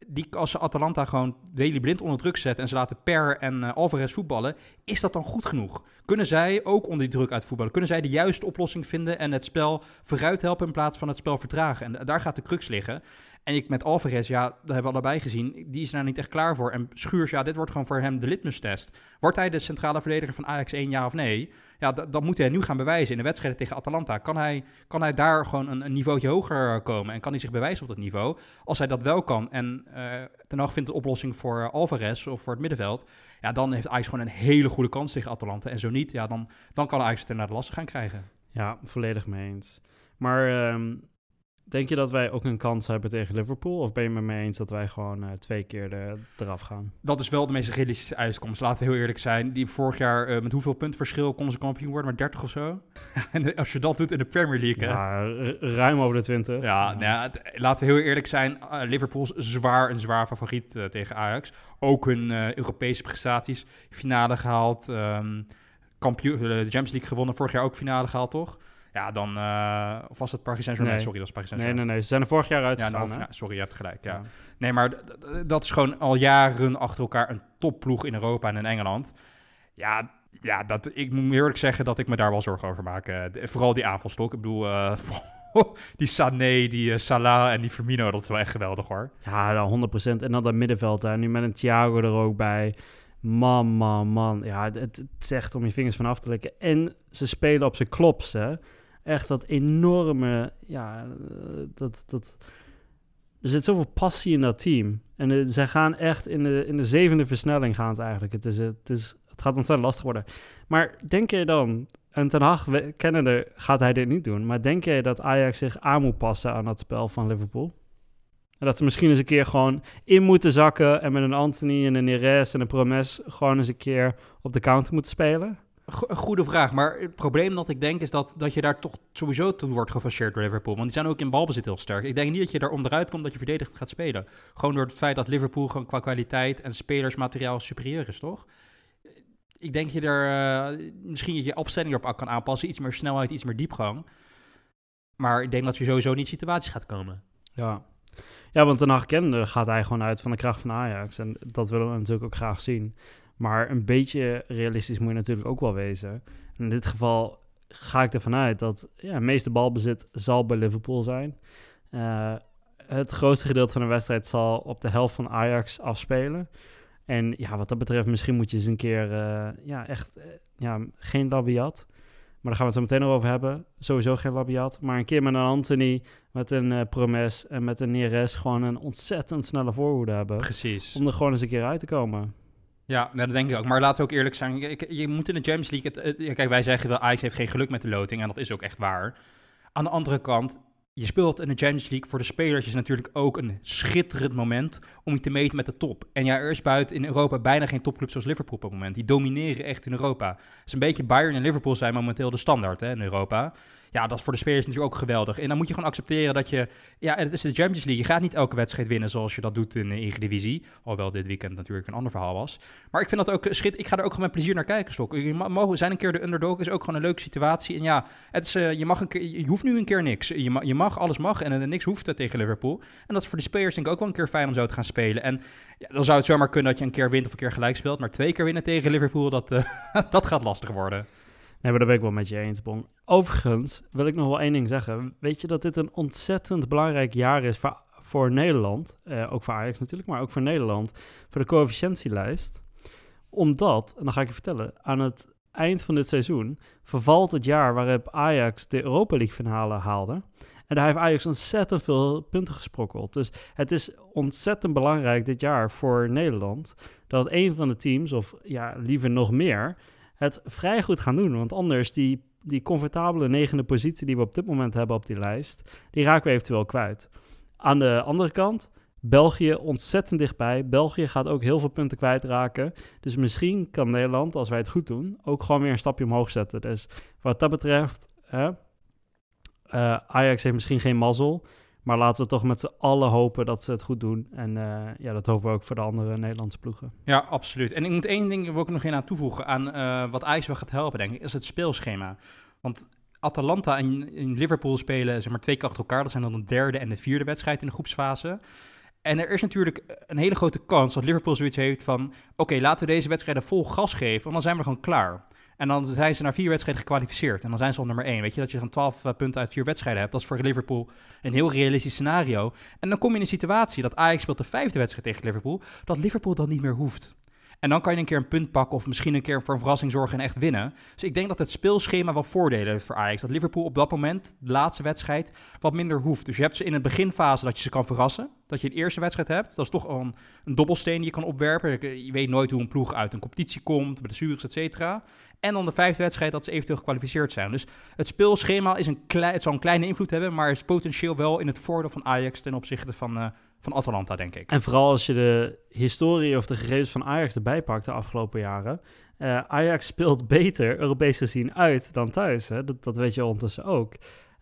die als ze Atalanta gewoon Deli Blind onder druk zetten en ze laten Per en Alvarez voetballen, is dat dan goed genoeg? Kunnen zij ook onder die druk uitvoetballen? Kunnen zij de juiste oplossing vinden en het spel vooruit helpen in plaats van het spel vertragen? En daar gaat de crux liggen. En ik met Alvarez, ja, dat hebben we allebei gezien, die is daar niet echt klaar voor. En Schuurs, ja, dit wordt gewoon voor hem de litmus-test. Wordt hij de centrale verdediger van Ajax 1, ja of nee? Ja, dan moet hij nu gaan bewijzen in de wedstrijden tegen Atalanta. Kan hij, kan hij daar gewoon een, een niveautje hoger komen en kan hij zich bewijzen op dat niveau? Als hij dat wel kan en uh, ten oog vindt een oplossing voor Alvarez of voor het middenveld, ja, dan heeft Ajax gewoon een hele goede kans tegen Atalanta. En zo niet, ja, dan, dan kan Ajax het er naar de lasten gaan krijgen. Ja, volledig mee eens. Maar um, denk je dat wij ook een kans hebben tegen Liverpool? Of ben je het met me eens dat wij gewoon uh, twee keer de, eraf gaan? Dat is wel de meest realistische uitkomst. Laten we heel eerlijk zijn. Die vorig jaar uh, met hoeveel puntverschil konden ze kampioen worden? Maar 30 of zo? en als je dat doet in de Premier League. Ja, ruim over de 20. Ja, nou laten we heel eerlijk zijn. Uh, Liverpool is zwaar een zwaar favoriet tegen Ajax. Ook hun Europese prestaties. Finale gehaald. Um, kampioen, de Champions League gewonnen. Vorig jaar ook finale gehaald, toch? Ja, dan... Uh, of was het Paris Saint-Germain? Nee. Sorry, dat is Paris Nee, Saint-Germain. nee, nee. Ze zijn er vorig jaar Ja, uitgegaan. nou, hè? ja, sorry, je hebt gelijk. Ja. Ja. Nee, maar dat is gewoon al jaren achter elkaar een topploeg in Europa en in Engeland. Ja, ja dat, ik moet eerlijk zeggen dat ik me daar wel zorgen over maak. Eh, de- vooral die aanvalstok. Ik bedoel, eh, die Sané, die Salah en die Firmino, dat is wel echt geweldig hoor. Ja, dan 100%. En dan dat middenveld daar. Nu met een Thiago er ook bij. Man, man, man. Ja, het, het is echt om je vingers van af te likken. En ze spelen op zijn klops, hè. Echt dat enorme... Ja, dat... dat er zit zoveel passie in dat team. En eh, zij gaan echt in de, in de zevende versnelling gaan het eigenlijk. Het, is, het, is, het gaat ontzettend lastig worden. Maar denk je dan... En Ten Hag, kennende, gaat hij dit niet doen. Maar denk je dat Ajax zich aan moet passen aan dat spel van Liverpool? En dat ze misschien eens een keer gewoon in moeten zakken... en met een Anthony en een Neres en een Promes... gewoon eens een keer op de counter moeten spelen? Goede vraag, maar het probleem dat ik denk is dat, dat je daar toch sowieso toe wordt gefacheerd door Liverpool. Want die zijn ook in balbezit heel sterk. Ik denk niet dat je daar onderuit komt dat je verdedigend gaat spelen. Gewoon door het feit dat Liverpool gewoon qua kwaliteit en spelersmateriaal superieur is, toch? Ik denk je er eh, misschien je opstelling op kan aanpassen. Iets meer snelheid, iets meer diepgang. Maar ik denk dat je sowieso niet situaties gaat komen. Ja. Ja, want Ten Hag kennende gaat hij gewoon uit van de kracht van Ajax. En dat willen we natuurlijk ook graag zien. Maar een beetje realistisch moet je natuurlijk ook wel wezen. En in dit geval ga ik ervan uit dat ja, het meeste balbezit zal bij Liverpool zijn. Eh, het grootste gedeelte van de wedstrijd zal op de helft van Ajax afspelen. En ja, wat dat betreft, misschien moet je eens een keer, eh, ja, echt, eh, ja, geen Labiat. Maar daar gaan we het zo meteen nog over hebben. Sowieso geen Labiat. Maar een keer met een Anthony, met een eh, Promes en met een Neres gewoon een ontzettend snelle voorhoede hebben. Precies. Om er gewoon eens een keer uit te komen. Ja, nou, dat denk ik ook. Maar laten we ook eerlijk zijn. Je moet in de Champions League... Kijk, wij zeggen wel, Ajax heeft geen geluk met de loting. En dat is ook echt waar. Aan de andere kant, je speelt in de Champions League. Voor de spelers is natuurlijk ook een schitterend moment om je te meten met de top. En ja, er is buiten in Europa bijna geen topclub zoals Liverpool op het moment. Die domineren echt in Europa. Het is een beetje Bayern en Liverpool zijn momenteel de standaard hè, in Europa. Ja, dat is voor de spelers natuurlijk ook geweldig. En dan moet je gewoon accepteren dat je... Ja, het is de Champions League. Je gaat niet elke wedstrijd winnen zoals je dat doet in de Eredivisie. Alhoewel dit weekend natuurlijk een ander verhaal was. Maar ik vind dat ook schit. Ik ga er ook gewoon met plezier naar kijken, ma- mogen zijn een keer de underdog. Is ook gewoon een leuke situatie. En ja, het is, eh, je, mag een keer, je hoeft nu een keer niks. Je, ma- je mag, alles mag. En eh, niks hoeft tegen Liverpool. En dat is voor de spelers denk ik ook wel een keer fijn om zo te gaan spelen. En ja, dan zou het zomaar kunnen dat je een keer wint of een keer gelijk speelt. Maar twee keer winnen tegen Liverpool, dat, eh, dat gaat lastig worden. Nee, maar daar ben ik wel met je eens, Bon. Overigens wil ik nog wel één ding zeggen. Weet je dat dit een ontzettend belangrijk jaar is voor, Nederland? Eh, ook voor Ajax natuurlijk, maar ook voor Nederland. Voor de coëfficiëntielijst. Omdat, en dan ga ik je vertellen, aan het eind van dit seizoen vervalt het jaar waarop Ajax de Europa League finale haalde. En daar heeft Ajax ontzettend veel punten gesprokkeld. Dus het is ontzettend belangrijk dit jaar voor Nederland dat een van de teams, of ja, liever nog meer, het vrij goed gaan doen. Want anders, die, die comfortabele negende positie die we op dit moment hebben op die lijst, die raken we eventueel kwijt. Aan de andere kant, België ontzettend dichtbij. België gaat ook heel veel punten kwijtraken. Dus misschien kan Nederland, als wij het goed doen, ook gewoon weer een stapje omhoog zetten. Dus wat dat betreft, hè, eh, Ajax heeft misschien geen mazzel. Maar laten we toch met z'n allen hopen dat ze het goed doen. En eh, ja, dat hopen we ook voor de andere Nederlandse ploegen. Ja, absoluut. En ik moet één ding wil ik nog in aan toevoegen aan eh, wat Ajax wel gaat helpen, denk ik, is het speelschema. Want Atalanta en, en Liverpool spelen zeg maar twee keer achter elkaar. Dat zijn dan de derde en de vierde wedstrijd in de groepsfase. En er is natuurlijk een hele grote kans dat Liverpool zoiets heeft van... oké, laten we deze wedstrijden vol gas geven, want dan zijn we gewoon klaar. En dan zijn ze naar vier wedstrijden gekwalificeerd. En dan zijn ze al nummer één. Weet je, dat je dan twaalf eh, punten uit vier wedstrijden hebt. Dat is voor Liverpool een heel realistisch scenario. En dan kom je in een situatie dat Ajax speelt de vijfde wedstrijd tegen Liverpool. Dat Liverpool dan niet meer hoeft. En dan kan je een keer een punt pakken of misschien een keer voor een verrassing zorgen en echt winnen. Dus ik denk dat het speelschema wel voordelen heeft voor Ajax. Dat Liverpool op dat moment, de laatste wedstrijd, wat minder hoeft. Dus je hebt ze in het beginfase dat je ze kan verrassen. Dat je een eerste wedstrijd hebt. Dat is toch een, een dobbelsteen die je kan opwerpen. Je weet nooit hoe een ploeg uit een competitie komt, blessures, et cetera. En dan de vijfde wedstrijd dat ze eventueel gekwalificeerd zijn. Dus het speelschema is een klei, het zal een kleine invloed hebben, maar is potentieel wel in het voordeel van Ajax ten opzichte van, uh, van Atalanta, denk ik. En vooral als je de historie of de gegevens van Ajax erbij pakt de afgelopen jaren. Uh, Ajax speelt beter, Europees gezien, uit dan thuis. Hè? Dat, dat weet je ondertussen ook.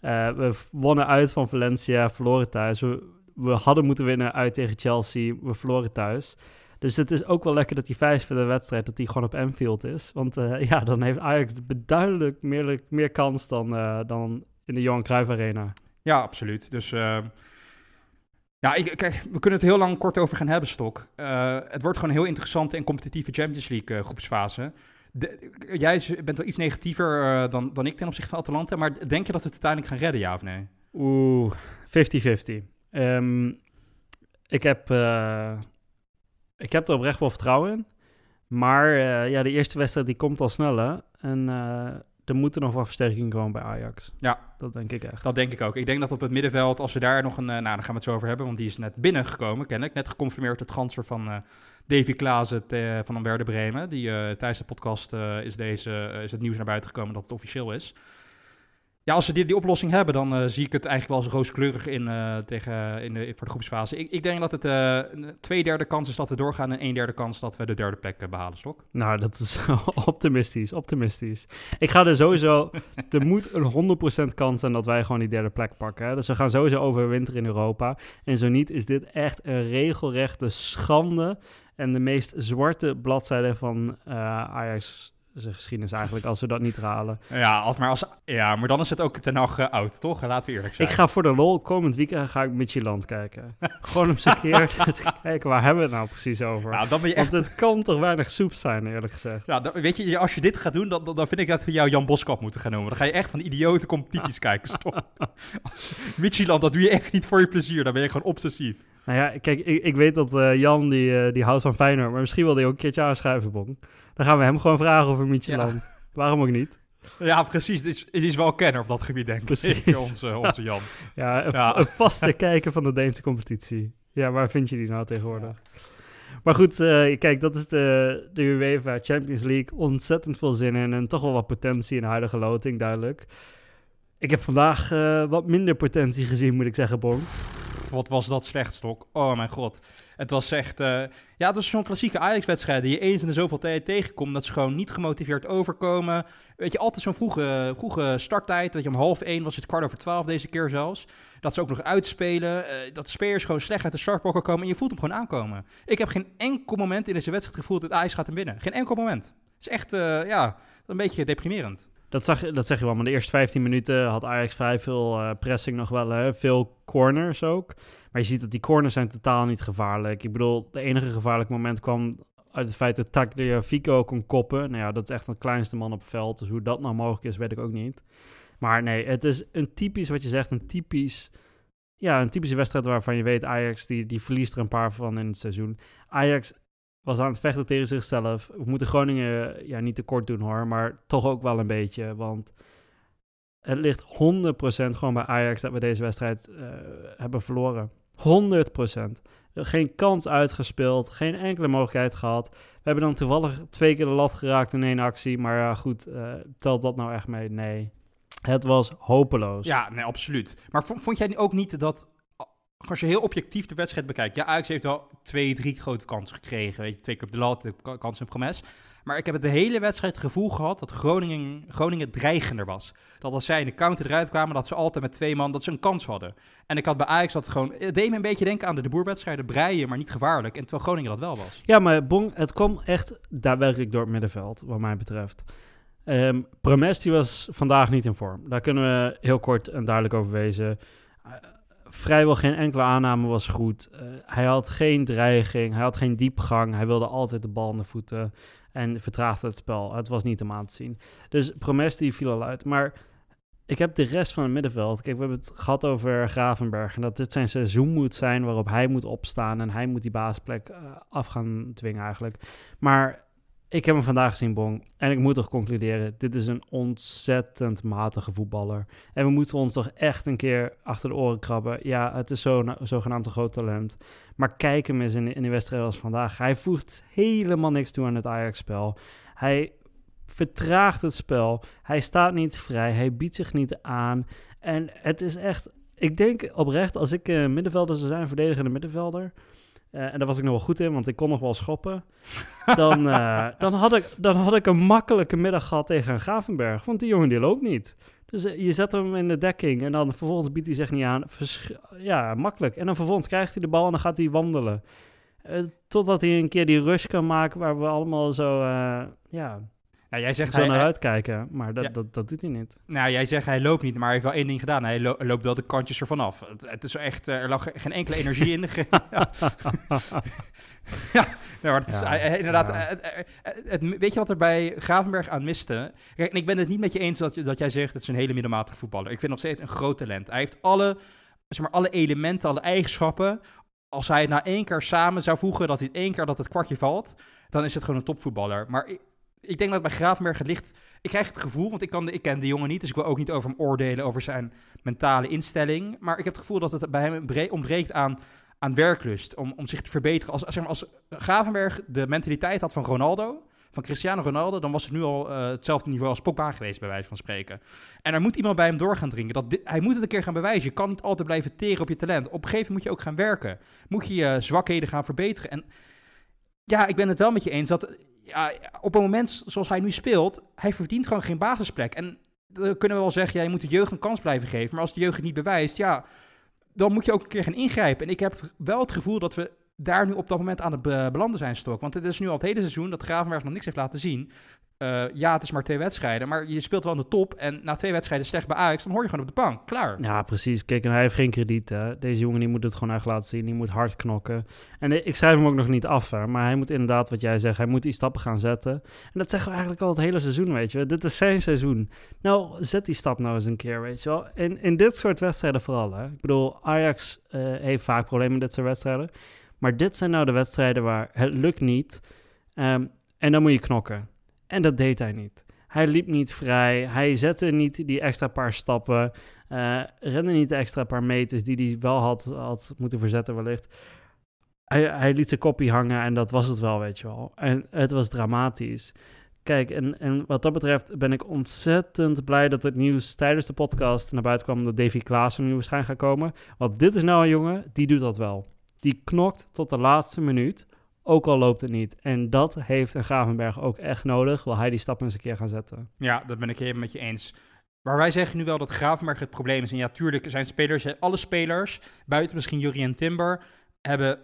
Uh, we wonnen uit van Valencia, verloren thuis. We, we hadden moeten winnen uit tegen Chelsea, we verloren thuis. Dus het is ook wel lekker dat die vijfde wedstrijd dat die gewoon op Anfield is. Want uh, ja, dan heeft Ajax duidelijk meer, meer kans dan, uh, dan in de Johan Cruijff Arena. Ja, absoluut. Dus uh, ja, ik, kijk, we kunnen het heel lang kort over gaan hebben, Stok. het wordt gewoon een heel interessante en competitieve Champions League groepsfase. De, jij bent wel iets negatiever dan, dan ik ten opzichte van Atalanta, maar denk je dat we het uiteindelijk gaan redden, ja of nee? Oeh, 50-50. Um, ik heb ik heb er oprecht wel vertrouwen in. Maar uh, ja, de eerste wedstrijd die komt al sneller. En uh, er moeten nog wat versterkingen komen bij Ajax. Ja. Dat denk ik echt. Dat denk ik ook. Ik denk dat op het middenveld, als we daar nog een... Uh, nou, daar gaan we het zo over hebben, want die is net binnengekomen, ken ik. Net geconfirmeerd de transfer van Davy Klaassen van Werder Bremen. Die tijdens de podcast is, deze, is het nieuws naar buiten gekomen dat het officieel is. Ja, als ze die, die oplossing hebben, dan uh, zie ik het eigenlijk wel als rooskleurig in, uh, tegen, in de, voor de groepsfase. Ik, ik denk dat het uh, een twee derde kans is dat we doorgaan en een derde kans dat we de derde plek behalen, Stok. Nou, dat is optimistisch, optimistisch. Ik ga er sowieso, er moet een 100% kans zijn dat wij gewoon die derde plek pakken. Hè? Dus we gaan sowieso overwinteren in Europa. En zo niet is dit echt een regelrechte schande en de meest zwarte bladzijde van Ajax zijn geschiedenis eigenlijk, als we dat niet halen. Ja, als, maar, als, ja maar dan is het ook ten nog uh, oud, toch? Laten we eerlijk zijn. Ik ga voor de lol, komend weekend ga ik Midtjylland kijken. Gewoon om een keer te kijken, waar hebben we het nou precies over? Nou, dan ben je echt... Want het kan toch weinig soep zijn, eerlijk gezegd. Ja, dan, weet je, als je dit gaat doen, dan, dan vind ik dat we jou Jan Boskap moeten gaan noemen. Dan ga je echt van idiote competities kijken, stop. Midtjylland, dat doe je echt niet voor je plezier. Dan ben je gewoon obsessief. Nou ja, kijk, ik, ik weet dat uh, Jan, die, uh, die houdt van Feyenoord, maar misschien wil hij ook een keertje aanschuiven, Bon. Dan gaan we hem gewoon vragen over Micheland. Ja. Waarom ook niet? Ja, precies. Het is, het is wel kenner op dat gebied, denk precies. ik. Onze, onze Jan. Ja, een, ja. een vaste kijker van de Deense competitie. Ja, waar vind je die nou tegenwoordig? Maar goed, uh, kijk, dat is de, de UEFA Champions League. Ontzettend veel zin in en toch wel wat potentie in de huidige loting, duidelijk. Ik heb vandaag uh, wat minder potentie gezien, moet ik zeggen, Bon. Wat was dat slecht, Stok. Oh mijn god. Het was echt... Uh, ja, het was zo'n klassieke Ajax-wedstrijd die je eens in de zoveel tijd tegenkomt. Dat ze gewoon niet gemotiveerd overkomen. Weet je, altijd zo'n vroege, vroege starttijd. Dat je om half één was het kwart over twaalf deze keer zelfs. Dat ze ook nog uitspelen. Uh, dat de spelers gewoon slecht uit de startblokken komen. En je voelt hem gewoon aankomen. Ik heb geen enkel moment in deze wedstrijd gevoeld dat Ajax gaat hem winnen. Geen enkel moment. Het is echt, uh, ja, een beetje deprimerend. Dat, zag, dat zeg je wel, maar de eerste 15 minuten had Ajax vrij veel uh, pressing nog wel. Hè? Veel corners ook. Maar je ziet dat die corners zijn totaal niet gevaarlijk. Ik bedoel, de enige gevaarlijke moment kwam uit het feit dat Tagliafico kon koppen. Nou ja, dat is echt een kleinste man op het veld. Dus hoe dat nou mogelijk is, weet ik ook niet. Maar nee, het is een typisch, wat je zegt, een typisch... Ja, een typische wedstrijd waarvan je weet, Ajax die, die verliest er een paar van in het seizoen. Ajax was aan het vechten tegen zichzelf. We moeten Groningen ja, niet tekort doen hoor, maar toch ook wel een beetje. Want het ligt 100% gewoon bij Ajax dat we deze wedstrijd uh, hebben verloren. 100%. Geen kans uitgespeeld, geen enkele mogelijkheid gehad. We hebben dan toevallig twee keer de lat geraakt in één actie. Maar ja, goed, uh, telt dat nou echt mee? Nee. Het was hopeloos. Ja, nee, absoluut. Maar vond jij ook niet dat als je heel objectief de wedstrijd bekijkt. Ja, Ajax heeft wel twee, drie grote kansen gekregen. Weet je, twee keer op de lat, de ka- kans en promes. Maar ik heb het de hele wedstrijd het gevoel gehad dat Groningen, Groningen dreigender was. Dat als zij in de counter eruit kwamen, dat ze altijd met twee man, dat ze een kans hadden. En ik had bij Ajax dat gewoon, het deed me een beetje denken aan de de boerwedstrijden, breien, maar niet gevaarlijk. En terwijl Groningen dat wel was. Ja, maar Bong, het kwam echt daadwerkelijk door het middenveld, wat mij betreft. Ehm Promes die was vandaag niet in vorm. Daar kunnen we heel kort en duidelijk over wezen. Vrijwel geen enkele aanname was goed. Eh, hij had geen dreiging, hij had geen diepgang. Hij wilde altijd de bal aan de voeten en vertraagde het spel. Het was niet om aan te zien. Dus Promes die viel al uit. Maar ik heb de rest van het middenveld. Kijk, we hebben het gehad over Gravenberg. En dat dit zijn seizoen moet zijn waarop hij moet opstaan. En hij moet die basisplek eh, af gaan dwingen eigenlijk. Maar ik heb hem vandaag gezien, Bong. En ik moet toch concluderen, dit is een ontzettend matige voetballer. En we moeten ons toch echt een keer achter de oren krabben. Ja, het is zo'n zogenaamd groot talent. Maar kijk hem eens in, in die wedstrijd als vandaag. Hij voegt helemaal niks toe aan het Ajax-spel. Hij vertraagt het spel. Hij staat niet vrij. Hij biedt zich niet aan. En het is echt... Ik denk oprecht, als ik eh, middenvelder zou zijn, verdedigende middenvelder... eh, en daar was ik nog wel goed in, want ik kon nog wel schoppen. Dan, eh, dan, had, ik, dan had ik een makkelijke middag gehad tegen een Gravenberg. Want die jongen die loopt niet. Dus eh, je zet hem in de dekking en dan vervolgens biedt hij zich niet aan. Versch- ja, makkelijk. En dan vervolgens krijgt hij de bal en dan gaat hij wandelen. Totdat hij een keer die rush kan maken waar we allemaal zo, ja, Nou, jij zegt zo hij, naar hij- uitkijken. Maar dat, Ja. dat, dat doet hij niet. nou, jij zegt hij loopt niet, maar hij heeft wel één ding gedaan. Hij lo- loopt wel de kantjes ervan af. Het, het is echt, eh, er lag geen enkele energie in. Ja. ja, nee, maar het is Ja, inderdaad. het- weet je wat er bij Gravenberg aan miste? Kijk, en ik ben het niet met je eens dat, dat jij zegt het is een hele middelmatige voetballer. Ik vind nog steeds een groot talent. Hij heeft alle, zeg maar, alle elementen, alle eigenschappen. Als hij het na één keer samen zou voegen, dat hij het één keer dat het kwartje valt, dan is het gewoon een topvoetballer. Maar ik, denk dat bij Gravenberg het ligt. Ik krijg het gevoel, want ik, kan de, ik ken de jongen niet, dus ik wil ook niet over hem oordelen over zijn mentale instelling. Maar ik heb het gevoel dat het bij hem bre- ontbreekt aan, aan werklust, om, om zich te verbeteren. Als, als Gravenberg de mentaliteit had van Ronaldo, van Cristiano Ronaldo, dan was het nu al eh, hetzelfde niveau als Pogba geweest, bij wijze van spreken. En er moet iemand bij hem door gaan dringen. Dat hij moet het een keer gaan bewijzen. Je kan niet altijd blijven teren op je talent. Op een gegeven moment moet je ook gaan werken. Moet je je zwakheden gaan verbeteren. En ja, ik ben het wel met je eens dat ja, op een moment zoals hij nu speelt, hij verdient gewoon geen basisplek. En dan kunnen we wel zeggen, ja, je moet de jeugd een kans blijven geven. Maar als de jeugd het niet bewijst, ja, dan moet je ook een keer gaan ingrijpen. En ik heb wel het gevoel dat we daar nu op dat moment aan het be- belanden zijn, Stok. Want het is nu al het hele seizoen dat Gravenberg nog niks heeft laten zien. Eh, ja, het is maar twee wedstrijden, maar je speelt wel aan de top. En na twee wedstrijden slecht bij Ajax, dan hoor je gewoon op de bank. Klaar. Ja, precies. Kijk, en hij heeft geen krediet. Deze jongen die moet het gewoon echt laten zien. Die moet hard knokken. En ik schrijf hem ook nog niet af, hè, maar hij moet inderdaad, wat jij zegt, hij moet die stappen gaan zetten. En dat zeggen we eigenlijk al het hele seizoen, weet je. Dit is zijn seizoen. Nou, zet die stap nou eens een keer, weet je wel. En in dit soort wedstrijden vooral, hè. Ik bedoel, Ajax eh, heeft vaak problemen in dit soort wedstrijden. Maar dit zijn nou de wedstrijden waar het lukt niet. Ehm, en dan moet je knokken. En dat deed hij niet. Hij liep niet vrij. Hij zette niet die extra paar stappen. eh rende niet de extra paar meters die hij wel had, had moeten verzetten wellicht. Hij, hij liet zijn kopie hangen en dat was het wel, weet je wel. En het was dramatisch. Kijk, en, en wat dat betreft ben ik ontzettend blij dat het nieuws tijdens de podcast naar buiten kwam dat Davy Klaassen nu waarschijnlijk gaat komen. Want dit is nou een jongen, die doet dat wel. Die knokt tot de laatste minuut, ook al loopt het niet. En dat heeft een Gravenberg ook echt nodig, wil hij die stap eens een keer gaan zetten. Ja, dat ben ik helemaal met je eens. Maar wij zeggen nu wel dat Gravenberg het probleem is. En ja, tuurlijk zijn spelers, alle spelers, buiten misschien Jurie en Timber, hebben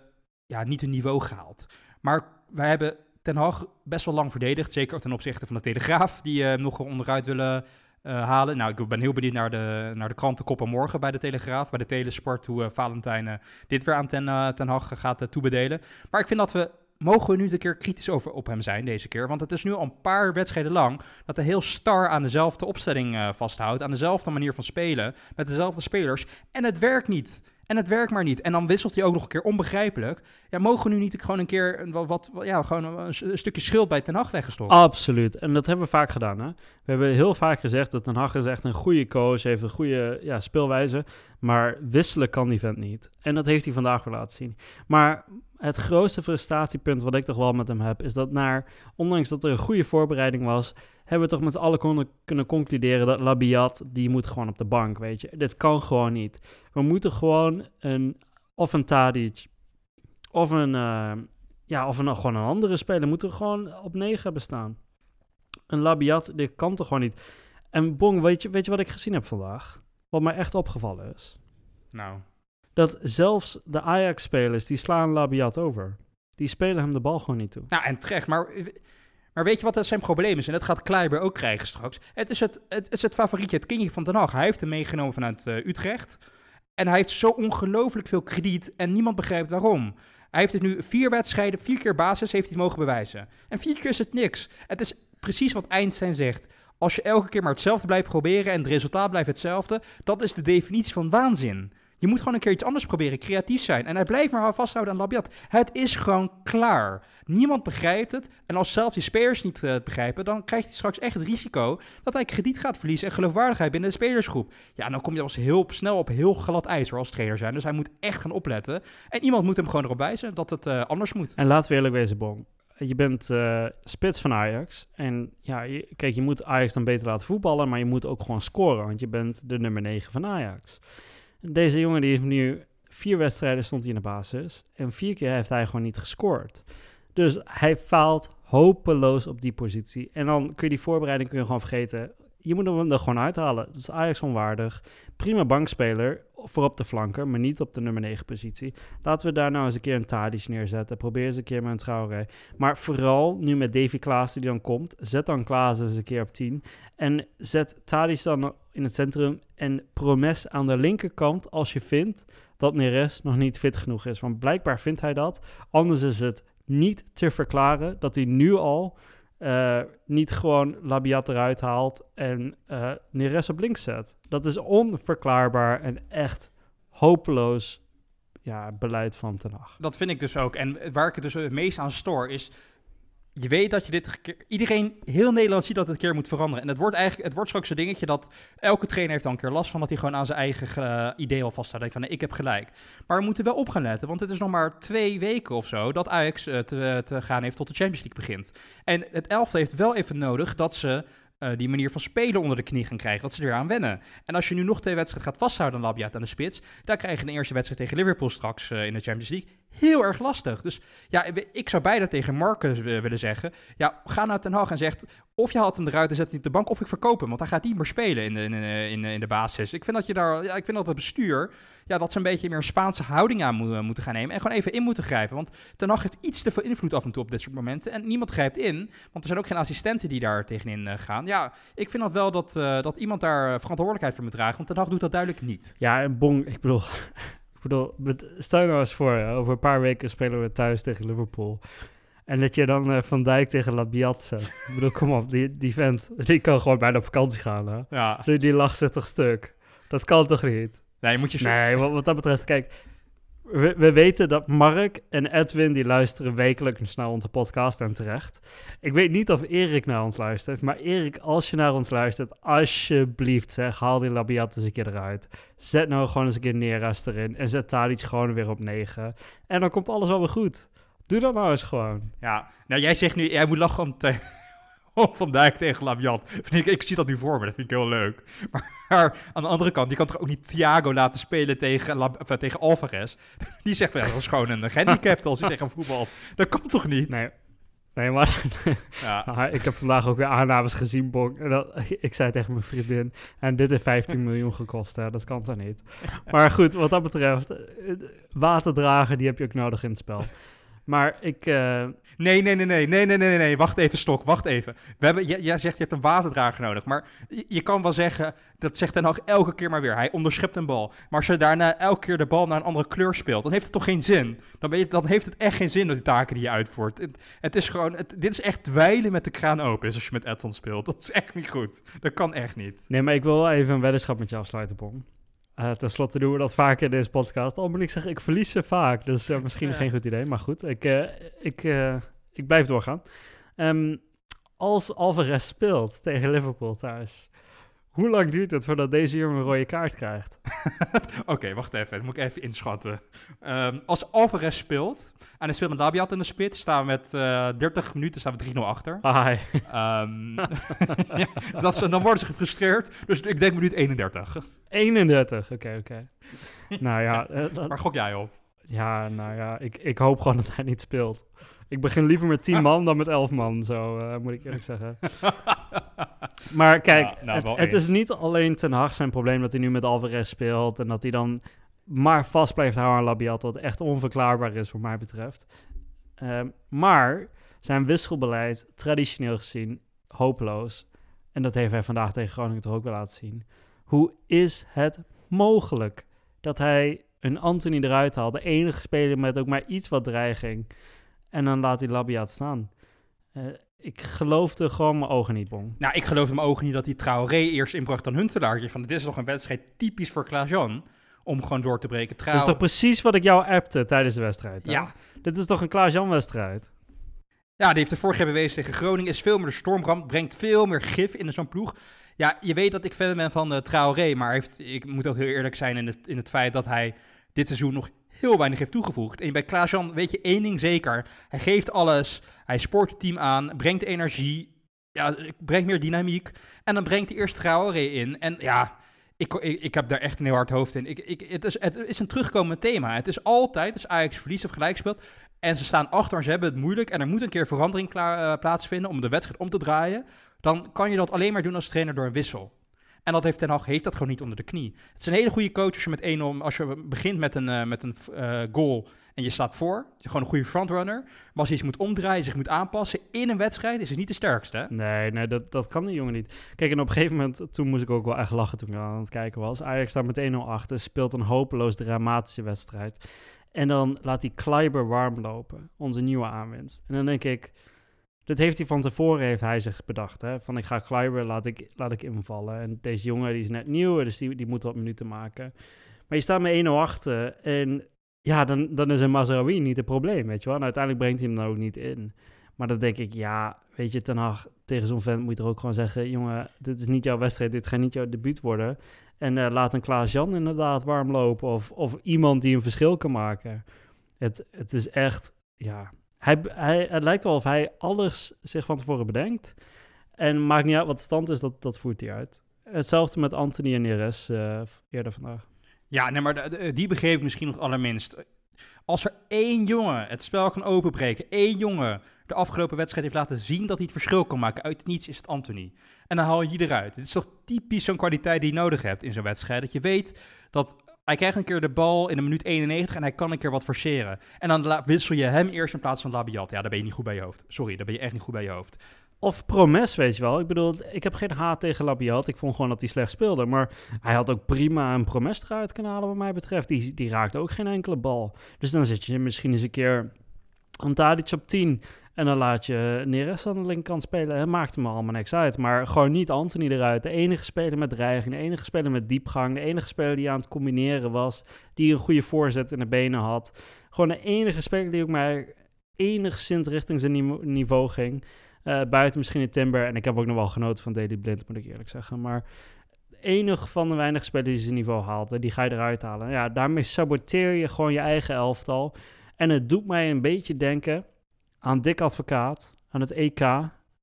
ja, niet hun niveau gehaald. Maar wij hebben Ten Hag best wel lang verdedigd. Zeker ten opzichte van de Telegraaf, die eh nog onderuit willen eh, halen. Nou, ik ben heel benieuwd naar de, naar de krantenkoppen morgen bij de Telegraaf, bij de Telesport, hoe eh, Valentijn eh, dit weer aan ten, ten Hag gaat toebedelen. Maar ik vind dat we, mogen we nu een keer kritisch over op hem zijn deze keer. Want het is nu al een paar wedstrijden lang dat hij heel star aan dezelfde opstelling vasthoudt, aan dezelfde manier van spelen, met dezelfde spelers. En het werkt niet. En het werkt maar niet. En dan wisselt hij ook nog een keer onbegrijpelijk. Ja, mogen we nu niet gewoon een keer een, wat, wat, ja, gewoon een, stukje schild bij Ten Hag leggen, Stok? Absoluut. En dat hebben we vaak gedaan. Hè? We hebben heel vaak gezegd dat Ten Hag is echt een goede coach, heeft een goede ja, speelwijze. Maar wisselen kan die vent niet. En dat heeft hij vandaag weer laten zien. Maar het grootste frustatiepunt wat ik toch wel met hem heb, is dat naar, ondanks dat er een goede voorbereiding was, hebben we toch met z'n allen kunnen concluderen dat Labiat, die moet gewoon op de bank, weet je. Dit kan gewoon niet. We moeten gewoon een of een Tadic, of een, eh, ja, of een, gewoon een andere speler, moet er gewoon op 9 hebben staan. Een Labiat, dit kan toch gewoon niet. En Bong, weet je, weet je wat ik gezien heb vandaag? Wat mij echt opgevallen is? Nou, Dat zelfs de Ajax-spelers, die slaan Labiat over. Die spelen hem de bal gewoon niet toe. nou en terecht, maar, maar weet je wat dat zijn probleem is? En dat gaat Kleiber ook krijgen straks. Het is het, het, is het favorietje, het kindje van Ten Hag. Hij heeft hem meegenomen vanuit eh, Utrecht. En hij heeft zo ongelooflijk veel krediet en niemand begrijpt waarom. Hij heeft het nu vier wedstrijden, vier keer basis heeft hij mogen bewijzen. En vier keer is het niks. Het is precies wat Einstein zegt. Als je elke keer maar hetzelfde blijft proberen en het resultaat blijft hetzelfde, dat is de definitie van waanzin. Je moet gewoon een keer iets anders proberen, creatief zijn. En hij blijft maar vasthouden aan Labiat. Het is gewoon klaar. Niemand begrijpt het. En als zelfs die spelers niet eh, het begrijpen, dan krijgt hij straks echt het risico dat hij krediet gaat verliezen en geloofwaardigheid binnen de spelersgroep. Ja, dan kom je als heel snel op heel glad ijs hoor, als trainer zijn. Dus hij moet echt gaan opletten. En iemand moet hem gewoon erop wijzen dat het eh, anders moet. En laten we eerlijk wezen, Bong. Je bent eh, spits van Ajax. En ja, kijk, je moet Ajax dan beter laten voetballen, maar je moet ook gewoon scoren, want je bent de nummer 9 van Ajax. Deze jongen die heeft nu vier wedstrijden stond hij in de basis en vier keer heeft hij gewoon niet gescoord. Dus hij faalt hopeloos op die positie. En dan kun je die voorbereiding kun je gewoon vergeten. Je moet hem er gewoon uithalen. Dat is Ajax onwaardig. Prima bankspeler voor op de flanken, maar niet op de nummer 9 positie. Laten we daar nou eens een keer een Tadic neerzetten. Probeer eens een keer met een Traoré. Maar vooral nu met Davy Klaassen die dan komt, zet dan Klaassen eens een keer op 10. En zet Tadic dan in het centrum en Promes aan de linkerkant als je vindt dat Neres nog niet fit genoeg is. Want blijkbaar vindt hij dat. Anders is het niet te verklaren dat hij nu al eh, niet gewoon Labiat eruit haalt en eh Neres op links zet. Dat is onverklaarbaar en echt hopeloos ja, beleid van Ten. Dat vind ik dus ook. En waar ik het dus het meest aan stoor is... Je weet dat je dit... Iedereen, heel Nederland ziet dat het een keer moet veranderen. En het wordt eigenlijk... Het wordt straks een dingetje dat... Elke trainer heeft dan een keer last van... Dat hij gewoon aan zijn eigen eh, idee al. Denkt van, nee, ik heb gelijk. Maar we moeten wel op gaan letten. Want het is nog maar twee weken of zo... Dat Ajax eh, te, te gaan heeft tot de Champions League begint. En het elfde heeft wel even nodig dat ze... eh, die manier van spelen onder de knie gaan krijgen. Dat ze er aan wennen. En als je nu nog twee wedstrijden gaat vasthouden Labiat aan de spits... dan krijg je de eerste wedstrijd tegen Liverpool straks eh, in de Champions League heel erg lastig. Dus ja, ik zou bijna tegen Marcus eh, willen zeggen... ja, ga naar Ten Hag en zegt... of je haalt hem eruit en zet hem op de bank... of ik verkoop hem, want hij gaat niet meer spelen in de, in, in, in de basis. Ik vind dat je daar... Ja, ik vind dat het bestuur... ja, dat ze een beetje meer een Spaanse houding aan mo- moeten gaan nemen... en gewoon even in moeten grijpen. Want Ten Hag heeft iets te veel invloed af en toe op dit soort momenten... en niemand grijpt in, want er zijn ook geen assistenten die daar tegenin eh, gaan. Ja, ik vind dat wel dat, eh, dat iemand daar eh, verantwoordelijkheid voor moet dragen... want Ten Hag doet dat duidelijk niet. Ja, en Bong, ik bedoel, ik bedoel stel nou eens voor, over een paar weken spelen we thuis tegen Liverpool. En dat je dan Van Dijk tegen Labiat zet. ik bedoel, kom op, die, die vent, die kan gewoon bijna op vakantie gaan, hè. Ja, Die, die lacht zich toch stuk. Dat kan toch niet? Nee, moet je... Nee, wat, wat dat betreft, kijk, we, we weten dat Mark en Edwin, die luisteren wekelijks naar onze podcast en terecht. Ik weet niet of Erik naar ons luistert, maar Erik, als je naar ons luistert, alsjeblieft zeg, haal die Labiat eens een keer eruit. Zet nou gewoon eens een keer Neres erin en zet Tadic gewoon weer op 9. En dan komt alles wel weer goed. Doe dat nou eens gewoon. Ja, nou jij zegt nu, jij moet lachen om, te, om Van Dijk tegen Labiat. Vind Ik, ik zie dat nu voor me, dat vind ik heel leuk. Maar aan de andere kant, je kan toch ook niet Thiago laten spelen tegen, Lab, of, eh, tegen Alvarez? Die zegt, wel, dat is gewoon een gehandicapt als hij tegen hem voetbalt. Dat kan toch niet? Nee, nee maar Ja. Ah, ik heb vandaag ook weer aannames gezien, Bok. En dat, ik zei tegen mijn vriendin, en dit heeft 15 miljoen gekost, hè. dat kan toch niet. Maar goed, wat dat betreft, eh, waterdragen, die heb je ook nodig in het spel. Maar ik, eh, Nee, nee, nee, nee, nee, nee, nee, nee, wacht even, Stok, wacht even. We hebben, jij, jij zegt je hebt een waterdrager nodig, maar je, je kan wel zeggen, dat zegt Ten Hag elke keer maar weer, hij onderschept een bal. Maar als je daarna elke keer de bal naar een andere kleur speelt, dan heeft het toch geen zin? Dan, ben je, dan heeft het echt geen zin, dat die taken die je uitvoert. Het, het is gewoon, het- dit is echt dweilen met de kraan open, is als je met Edson speelt. Dat is echt niet goed. Dat kan echt niet. nee, maar ik wil even een weddenschap met je afsluiten, Bong. Eh Ten slotte doen we dat vaker in deze podcast. Al moet ik zeggen, ik verlies ze vaak, dus eh, misschien Ja. geen goed idee. Maar goed, ik, eh, ik, ik blijf doorgaan. Ehm, als Alvarez speelt tegen Liverpool thuis, hoe lang duurt het voordat deze jongen een rode kaart krijgt? Oké, wacht even. Dat moet ik even inschatten. Ehm, als Alvarez speelt en hij speelt met Labiat in de spits, staan we met eh 30 minuten staan we 3-0 achter. Ai. Ehm, ja, dat dan worden ze gefrustreerd. Dus ik denk minuut 31. 31, oké, oké. nou ja, eh, Waar gok jij op? Ja, nou ja, ik, ik hoop gewoon dat hij niet speelt. Ik begin liever met 10 man dan met 11 man, zo eh, moet ik eerlijk zeggen. Maar kijk, Ja, nou, het, is niet alleen Ten Hag zijn probleem dat hij nu met Alvarez speelt en dat hij dan maar vast blijft houden aan Labiat, wat echt onverklaarbaar is voor mij betreft. Ehm, maar zijn wisselbeleid, traditioneel gezien, hopeloos. En dat heeft hij vandaag tegen Groningen toch ook wel laten zien. Hoe is het mogelijk dat hij een Anthony eruit haalt, de enige speler met ook maar iets wat dreiging, en dan laat hij Labiat staan? Eh, ik geloofde gewoon mijn ogen niet, Bong. Nou, ik geloof in mijn ogen niet dat hij Traoré eerst inbracht dan Huntelaar. Van, dit is toch een wedstrijd typisch voor Klaas-Jan om gewoon door te breken. Dat Trouw... is toch precies wat ik jou appte tijdens de wedstrijd? hè? Ja. Dit is toch een Klaas-Jan-wedstrijd? ja, die heeft de vorige bewezen tegen Groningen. Is veel meer de stormbrand, brengt veel meer gif in zo'n ploeg. Ja, je weet dat ik fan ben van uh, Traoré, maar heeft, ik moet ook heel eerlijk zijn in het, in het feit dat hij dit seizoen nog heel weinig heeft toegevoegd. En bij Klaas-Jan weet je één ding zeker. Hij geeft alles, hij spoort het team aan, brengt energie, ja, brengt meer dynamiek. En dan brengt hij eerst Traoré in. En ja, ik, ik, ik heb daar echt een heel hard hoofd in. Ik, ik, het, is, het is een terugkomend thema. Het is altijd, als Ajax verliest of gelijk speelt, en ze staan achter en ze hebben het moeilijk en er moet een keer verandering klaar, uh, plaatsvinden om de wedstrijd om te draaien, dan kan je dat alleen maar doen als trainer door een wissel. En dat heeft Ten Hag heeft dat gewoon niet onder de knie. Het is een hele goede coach als je met 1-0, als je begint met een, uh, met een uh, goal en je staat voor. Je gewoon een goede frontrunner. Maar als je iets moet omdraaien, zich moet aanpassen in een wedstrijd, is het niet de sterkste. Nee, nee dat, dat kan die jongen niet. Kijk, en op een gegeven moment, toen moest ik ook wel echt lachen toen ik aan het kijken was. Ajax staat met 1-0 achter, speelt een hopeloos dramatische wedstrijd. En dan laat hij Kleiber warm lopen, onze nieuwe aanwinst. En dan denk ik, dat heeft hij van tevoren, heeft hij zich bedacht. Hè? Van ik ga Kleiber, laat ik, laat ik invallen. En deze jongen die is net nieuw, dus die, die moet wat minuten maken. Maar je staat met 1-0 achter en ja, dan, dan is een Mazraoui niet het probleem, weet je wel. En uiteindelijk brengt hij hem dan ook niet in. Maar dan denk ik, ja, weet je, Ten Hag, tegen zo'n vent moet je er ook gewoon zeggen... jongen, dit is niet jouw wedstrijd, dit gaat niet jouw debuut worden. En uh, laat een Klaas-Jan inderdaad warm lopen of, of iemand die een verschil kan maken. Het, het is echt, ja... Hij, hij, het lijkt wel of hij alles zich van tevoren bedenkt. En maakt niet uit wat de stand is, dat, dat voert hij uit. Hetzelfde met Anthony en Neres uh, eerder vandaag. Ja, nee, maar die begreep ik misschien nog allerminst. Als er één jongen het spel kan openbreken, één jongen de afgelopen wedstrijd heeft laten zien dat hij het verschil kan maken, uit niets is het Anthony. En dan haal je die eruit. Het is toch typisch zo'n kwaliteit die je nodig hebt in zo'n wedstrijd. Dat je weet dat hij krijgt een keer de bal in een minuut 91 en hij kan een keer wat forceren. En dan wissel je hem eerst in plaats van Labiat. Ja, daar ben je niet goed bij je hoofd. Sorry, daar ben je echt niet goed bij je hoofd. Of Promes, weet je wel. Ik bedoel, ik heb geen haat tegen Labiat. Ik vond gewoon dat hij slecht speelde. Maar hij had ook prima een Promes eruit kunnen halen wat mij betreft. Die, die raakte ook geen enkele bal. Dus dan zit je misschien eens een keer aan Tadic op 10. En dan laat je Neres aan de linkerkant spelen. Het maakt hem allemaal niks uit. Maar gewoon niet Anthony eruit. De enige speler met dreiging. De enige speler met diepgang. De enige speler die aan het combineren was. Die een goede voorzet in de benen had. Gewoon de enige speler die ook maar enigszins richting zijn niveau ging. Uh, buiten misschien in Timber. En ik heb ook nog wel genoten van Daily Blind, moet ik eerlijk zeggen. Maar enig van de weinige spelers die zijn niveau haalde, die ga je eruit halen. Ja, daarmee saboteer je gewoon je eigen elftal. En het doet mij een beetje denken aan Dick Advocaat, aan het EK.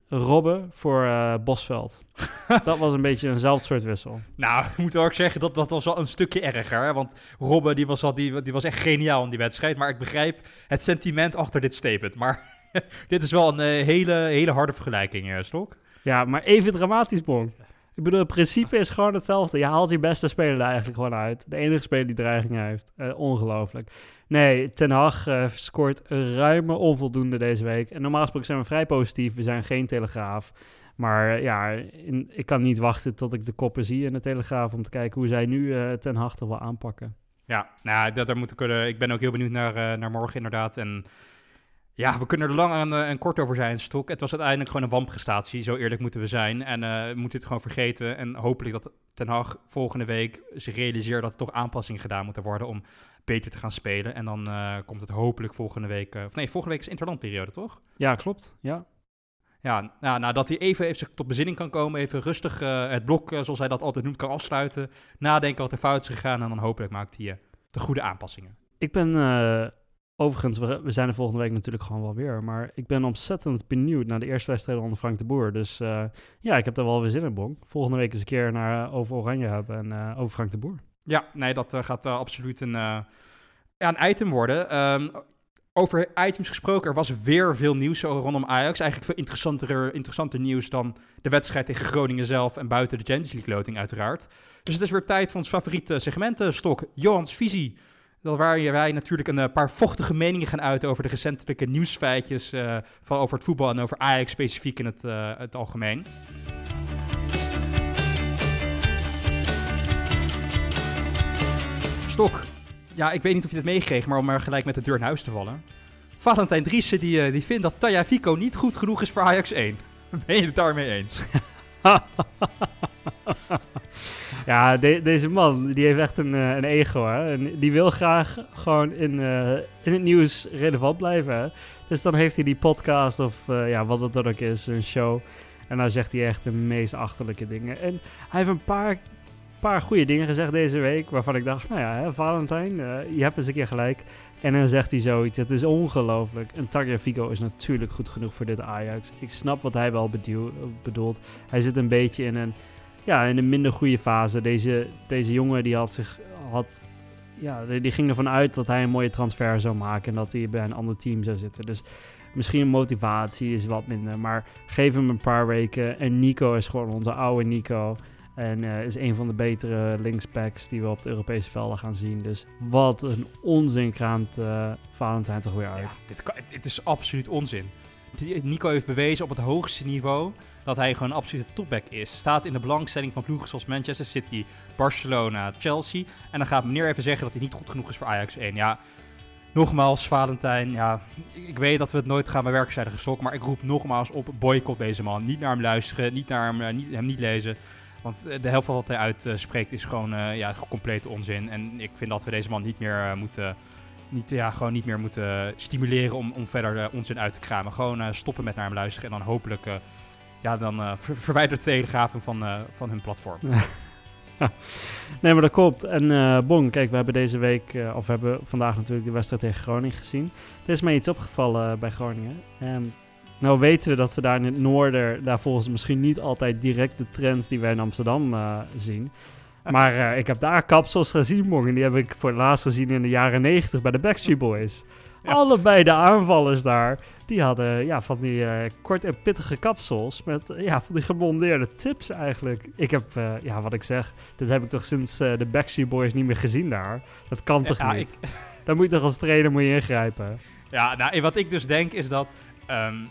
Robben voor uh, Bosveld. dat was een beetje eenzelfde soort wissel. Nou, ik moet ook zeggen, dat, dat was wel een stukje erger. Hè? Want Robben, die was, al, die, die was echt geniaal in die wedstrijd. Maar ik begrijp het sentiment achter dit statement. Maar dit is wel een uh, hele, hele harde vergelijking, uh, Stok. Ja, maar even dramatisch, Bon. Ik bedoel, het principe is gewoon hetzelfde. Je haalt je beste speler er eigenlijk gewoon uit. De enige speler die dreiging heeft. Uh, ongelooflijk. Nee, Ten Hag scoort ruime onvoldoende deze week. En normaal gesproken zijn we vrij positief. We zijn geen Telegraaf. Maar ja, in, ik kan niet wachten tot ik de koppen zie in de Telegraaf... om te kijken hoe zij nu Ten Hag toch wel aanpakken. Ja, nou, dat, daar moeten kunnen. Ik ben ook heel benieuwd naar, naar morgen inderdaad. En ja, we kunnen er lang en, en, kort over zijn, Stok. Het was uiteindelijk gewoon een wampprestatie, zo eerlijk moeten we zijn. En uh, we moeten het gewoon vergeten. En hopelijk dat Ten Hag volgende week zich realiseert dat er toch aanpassingen gedaan moeten worden om beter te gaan spelen. En dan uh, komt het hopelijk volgende week... of nee, volgende week is interlandperiode, toch? Ja, klopt. Ja. Ja, nou, nou, dat hij even, even zich tot bezinning kan komen, even rustig het blok, zoals hij dat altijd noemt, kan afsluiten. Nadenken wat er fout is gegaan en dan hopelijk maakt hij de goede aanpassingen. Ik ben Overigens, we, we, zijn er volgende week natuurlijk gewoon wel weer. Maar ik ben ontzettend benieuwd naar de eerste wedstrijd onder Frank de Boer. Dus uh, ja, ik heb er wel weer zin in, Bonk. Volgende week eens een keer naar uh, over Oranje hebben en uh, over Frank de Boer. Ja, nee, dat gaat absoluut een, ja, een item worden. Ehm, over items gesproken, er was weer veel nieuws rondom Ajax. Eigenlijk veel interessanter, interessanter nieuws dan de wedstrijd tegen Groningen zelf en buiten de Champions League loting uiteraard. Dus het is weer tijd voor ons favoriete segmentenstok, Johans Visie. Waar wij natuurlijk een paar vochtige meningen gaan uiten over de recentelijke nieuwsfeitjes van over het voetbal en over Ajax specifiek in het, het algemeen. Ja, ik weet niet of je het meegekregen, maar om maar gelijk met de deur in huis te vallen. Valentijn Driessen die, uh, die vindt dat Taya Fico niet goed genoeg is voor Ajax 1. Ben je het daarmee eens? ja, deze man die heeft echt een, uh, een ego. Hè? Die wil graag gewoon in, uh, in het nieuws relevant blijven. Hè? Dus dan heeft hij die podcast of ja, wat het dan ook is, een show. En dan zegt hij echt de meest achterlijke dingen. En hij heeft een paar paar goede dingen gezegd deze week. Waarvan ik dacht, nou ja, hè, Valentijn, uh, je hebt eens een keer gelijk. En dan zegt hij zoiets. Het is ongelooflijk. En Tagliafico is natuurlijk goed genoeg voor dit Ajax. Ik snap wat hij wel bedoelt. Hij zit een beetje in een, ja, in een minder goede fase. Deze, deze jongen die had zich... Had, ja, die ging ervan uit dat hij een mooie transfer zou maken. En dat hij bij een ander team zou zitten. Dus misschien motivatie is wat minder. Maar geef hem een paar weken. En Nico is gewoon onze oude Nico. En uh, is een van de betere linksbacks die we op de Europese velden gaan zien. Dus wat een onzin kraamt uh, Valentijn toch weer uit. Ja, dit, is absoluut onzin. Nico heeft bewezen op het hoogste niveau dat hij gewoon een absolute topback is. Staat in de belangstelling van ploegen zoals Manchester City, Barcelona, Chelsea. En dan gaat meneer even zeggen dat hij niet goed genoeg is voor Ajax 1. Ja, nogmaals, Valentijn, ja, ik weet dat we het nooit gaan bij geslokt, maar ik roep nogmaals op, boycott deze man. Niet naar hem luisteren, niet naar hem, uh, niet, hem niet lezen. Want eh, de helft van wat hij uitspreekt is gewoon uh, ja, complete onzin. En ik vind dat we deze man niet meer uh, moeten. Niet, ja, gewoon niet meer moeten stimuleren om, om verder onzin uit te kramen. Gewoon stoppen met naar hem luisteren. En dan hopelijk ja, dan, ver de Telegraaf van, van hun platform. nee, maar dat klopt. En uh, Bon, kijk, we hebben deze week, uh, of we hebben vandaag natuurlijk de wedstrijd tegen Groningen gezien. Er is mij iets opgevallen uh, bij Groningen. Um, nou weten we dat ze daar in het noorden, daar volgens ze misschien niet altijd direct de trends die wij in Amsterdam uh, zien. Maar uh, ik heb daar kapsels gezien, morgen. Die heb ik voor het laatst gezien in de jaren 90 bij de Backstreet Boys. Ja. Allebei de aanvallers daar, die hadden ja, van die uh, kort en pittige kapsels met ja, van die geblondeerde tips eigenlijk. Ik heb, ja, wat ik zeg, dit heb ik toch sinds de Backstreet Boys niet meer gezien daar. Dat kan toch ja, niet? Ik... Dan moet je toch als trainer moet je ingrijpen? Ja, nou, wat ik dus denk is dat um,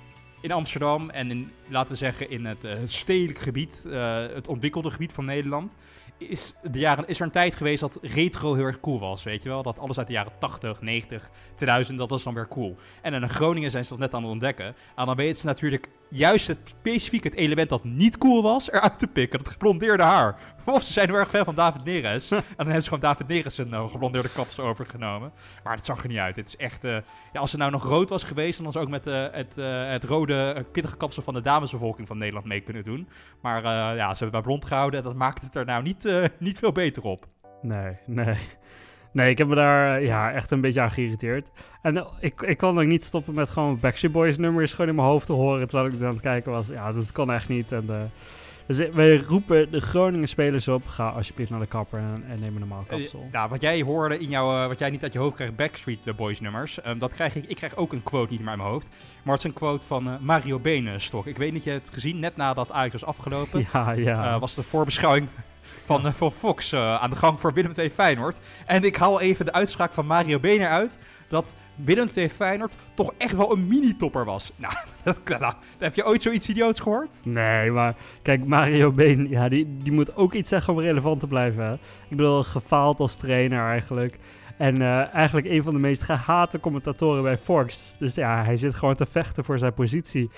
in Amsterdam en in, laten we zeggen in het, uh, stedelijk gebied, uh, het ontwikkelde gebied van Nederland, is, de jaren, is er een tijd geweest dat retro heel erg cool was, weet je wel? Dat alles uit de jaren 80, 90, 2000, dat was dan weer cool. En in Groningen zijn ze dat net aan het ontdekken. En dan weet ze natuurlijk juist het, specifiek het element dat niet cool was, eruit te pikken. Dat geblondeerde haar. Of ze zijn heel erg fan van David Neres. en dan hebben ze gewoon David Neres zijn uh, geblondeerde kapsel overgenomen. Maar het zag er niet uit. Het is echt... Uh, ja, als het nou nog rood was geweest, dan was ook met uh, het, het rode pittige kapsel van de damesbevolking van Nederland mee kunnen doen. Maar ja, ze hebben bij blond gehouden. Dat maakt het er nou niet, niet veel beter op. Nee, nee. Nee, ik heb me daar ja, echt een beetje aan geïrriteerd. En ik, ik kon ook niet stoppen met gewoon Backstreet Boys nummers gewoon in mijn hoofd te horen terwijl ik aan het kijken was. Ja, dat kon echt niet. En, uh, dus wij roepen de Groningen spelers op. Ga alsjeblieft naar de kapper en, en neem een normaal kapsel. Uh, nou, wat jij hoorde in jouw, uh, wat jij niet uit je hoofd krijgt, Backstreet Boys nummers. Um, dat krijg ik, ik krijg ook een quote niet meer uit mijn hoofd. Maar het is een quote van Mario Benestok. Ik weet niet, je hebt gezien, net nadat Ajax was afgelopen. Ja, ja. was de voorbeschouwing van, uh, van Fox uh, aan de gang voor Willem II Feyenoord. En ik haal even de uitspraak van Mario Benen uit. Dat Willem II Feyenoord toch echt wel een mini-topper was. Nou, dat, nou, heb je ooit zoiets idiots gehoord? Nee, maar kijk, Mario Been, ja, die, die moet ook iets zeggen om relevant te blijven. Ik bedoel, gefaald als trainer eigenlijk. En uh, eigenlijk een van de meest gehate commentatoren bij Fox. Dus ja, hij zit gewoon te vechten voor zijn positie.